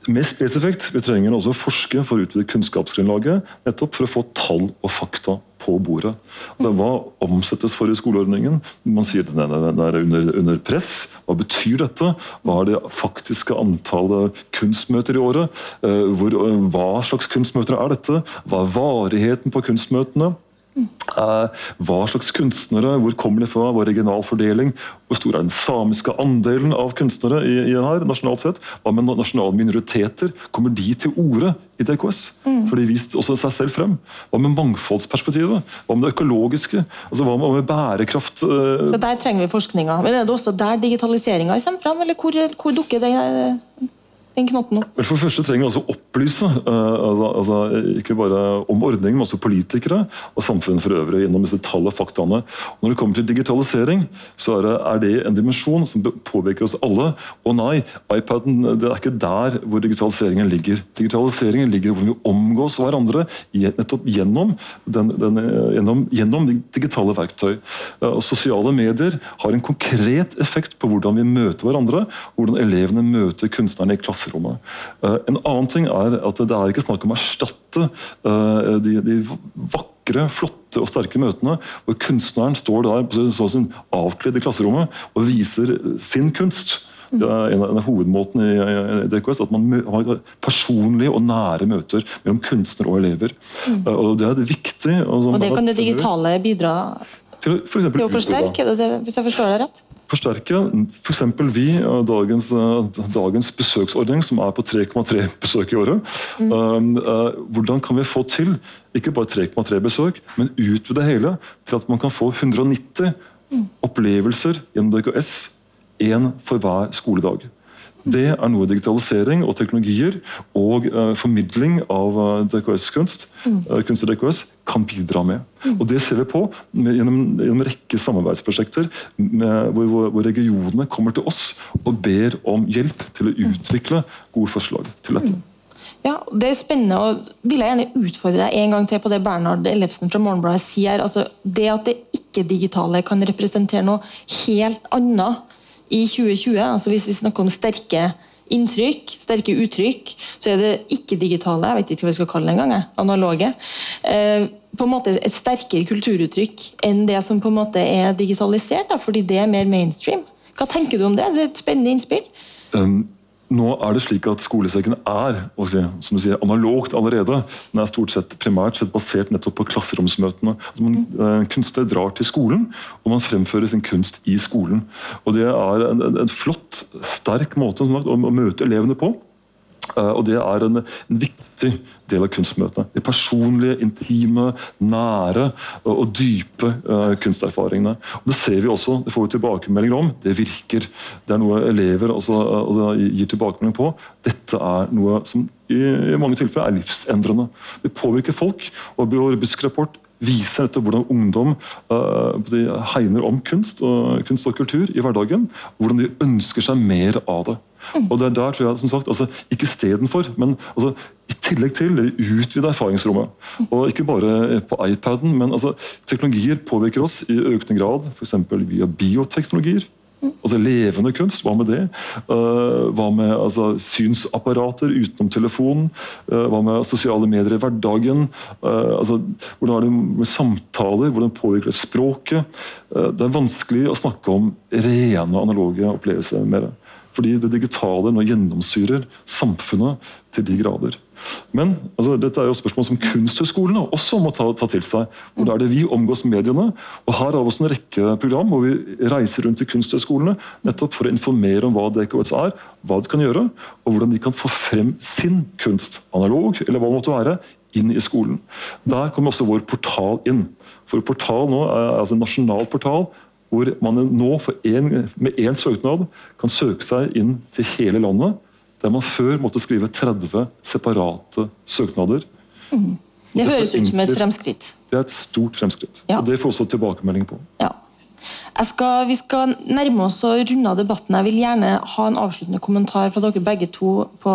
Speaker 1: Mer spesifikt, vi trenger også å forske for å utvide kunnskapsgrunnlaget, nettopp for å få tall og fakta på bordet. Altså, hva omsettes for i skoleordningen? Man sier at den er under, under, press. Hva betyr dette? Hva er det faktiske antallet kunstmøter i året? Eh, hvor, eh, hva slags kunstmøter er dette? Hva er varigheten på kunstmøtene? Eh, hva slags kunstnere, hvor kommer de fra, hva er regional fordeling? Hvor stor er den samiske andelen av kunstnere i, i her, nasjonalt sett? Hva med nasjonale minoriteter? Kommer de til orde i DKS? Mm. For de viste også seg selv frem. Hva med mangfoldsperspektivet? Hva med det økologiske? Altså, hva med, bærekraft?
Speaker 2: Uh... Så Der trenger vi forskninga. Men er det også der digitaliseringa kommer frem, eller hvor, hvor dukker det den knotten opp?
Speaker 1: For det første trenger vi altså opplyse, uh, altså, altså, ikke bare om ordningen, men også politikere og samfunnet for øvrig gjennom disse tall og faktaene. Og når det kommer til digitalisering, så er det, er det, en dimensjon som påvirker oss alle. Og nei, iPaden det er ikke der hvor digitaliseringen ligger. Digitaliseringen ligger hvor vi omgås hverandre nettopp gjennom, den, den, gjennom, gjennom digitale verktøy. Uh, og Sosiale medier har en konkret effekt på hvordan vi møter hverandre, hvordan elevene møter kunstnerne i klassen klasserommet. Eh, en annen ting er at det er ikke snakk om å erstatte eh, de, de vakre, flotte og sterke møtene hvor kunstneren står der sånn avkledd i klasserommet og viser sin kunst. Det er en av hovedmåtene i DKS, at man har personlige og nære møter mellom kunstner og elever. Mm. Eh, og Det er viktig.
Speaker 2: Og, sånn, og det kan det digitale bidra til, for til å forsterke, det, hvis jeg forstår det rett?
Speaker 1: Forsterke. F.eks. For vi, dagens, dagens, besøksordning, som er på 3,3 besøk i året. Mm. Um, uh, hvordan kan vi få til ikke bare 3,3 besøk, men utvide hele til at man kan få 190 mm. opplevelser gjennom DKS, én for hver skoledag. Det er noe digitalisering og teknologier og uh, formidling av uh, eh, DKS-kunst mm. uh, kunst og DKS kan bidra med. Mm. Og Det ser vi på med, gjennom, gjennom, en rekke samarbeidsprosjekter med, hvor, hvor, hvor, regionene kommer til oss og ber om hjelp til å mm. utvikle gode forslag til dette. Mm.
Speaker 2: Ja, Det er spennende, og vil jeg gjerne utfordre deg en gang til på det Bernhard Ellefsen fra Morgenbladet sier. Altså, det at det ikke-digitale kan representere noe helt annet i 2020, altså hvis vi snakker om sterke inntrykk, sterke uttrykk, så er det ikke-digitale, jeg vet ikke hva vi skal kalle det engang, analoge, eh, på en måte et sterkere kulturuttrykk enn det som på en måte er digitalisert, fordi det er mer mainstream. Hva tenker du om det? Det er et spennende innspill. Um
Speaker 1: nå er det slik at Skolesekken er som du sier, analogt allerede. Den er stort sett primært sett basert nettopp på klasseromsmøtene. Altså man, eh, kunstner drar til skolen, og man fremfører sin kunst i skolen. Og Det er en, en, en flott, sterk måte å, å møte elevene på. Eh, og Det er en, en, viktig del av kunstmøtene. De personlige, intime, nære og dype uh, kunsterfaringene. Og Det ser vi også, det får vi tilbakemeldinger om. Det virker. Det er noe elever også, uh, gir tilbakemelding på. Dette er noe som i, i mange tilfeller er livsendrende. Det påvirker folk. og Busk-rapport viser dette hvordan ungdom uh, hegner om kunst og, kunst og kultur i hverdagen. Hvordan de ønsker seg mer av det. Og det er der tror jeg, som sagt, altså, Ikke istedenfor, men altså, i tillegg til det utvide erfaringsrommet. Og Ikke bare på iPaden, men altså, teknologier påvirker oss i økende grad. F.eks. via bioteknologier. Altså Levende kunst, hva med det? Uh, hva med altså, synsapparater utenom telefonen? Uh, hva med sosiale medier i hverdagen? Uh, altså, hvordan er det med samtaler? Hvordan påvirker det språket? det er vanskelig å snakke om rene analoge opplevelser med det. Fordi det digitale nå gjennomsyrer samfunnet til de grader. Men altså, dette er jo spørsmål som kunsthøyskolene også må ta, ta, til seg. Hvor er det vi omgås mediene? Og Her har vi også en rekke program hvor vi reiser rundt til kunsthøyskolene nettopp for å informere om hva DKS er, hva de kan gjøre, og hvordan de kan få frem sin kunst, analog eller hva det måtte være, inn i skolen. Der kommer også vår portal inn. For portal nå er altså en nasjonal portal hvor man nå en, med én søknad kan søke seg inn til hele landet. Der man før måtte skrive 30 separate søknader.
Speaker 2: Mm. Det høres ut som et fremskritt.
Speaker 1: Det er et stort fremskritt. Ja. og Det får også tilbakemelding på.
Speaker 2: Ja. Skal, vi skal nærme oss og runde av debatten. Jeg vil gjerne ha en avsluttende kommentar fra dere begge to på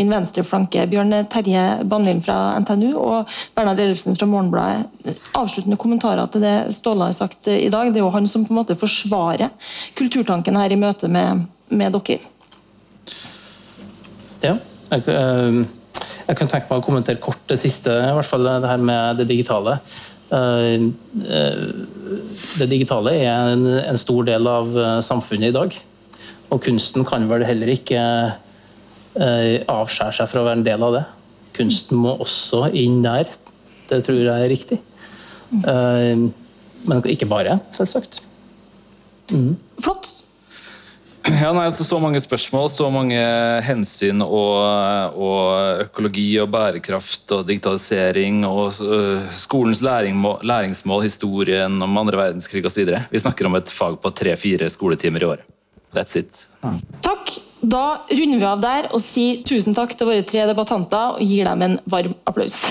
Speaker 2: min venstre flanke. Bjørn Terje Banlin fra NTNU og Bernhard Ellefsen fra Morgenbladet. Avsluttende kommentarer til det Ståle har sagt i dag. Det er jo han som på en måte forsvarer kulturtanken her i møte med, med dere.
Speaker 4: Ja, jeg, eh, jeg, kan tenke meg å kommentere kort det siste, i hvert fall det her med det digitale. Eh, eh, det digitale er en, en, stor del av eh, samfunnet i dag. Og kunsten kan vel heller ikke avskjære seg fra å være en del av det. Kunsten må også inn der. Det tror jeg er riktig. Men ikke bare, selvsagt.
Speaker 2: Mm. Flott.
Speaker 3: Ja, nei, altså Så mange spørsmål, så mange hensyn og, og økologi og bærekraft og digitalisering og uh, skolens læringsmål, læringsmål, historien om andre verdenskrig osv. Vi snakker om et fag på tre-fire skoletimer i året. That's it.
Speaker 2: Mm. Takk. Da runder vi av der og sier tusen takk til våre tre debattanter og gir dem en varm applaus.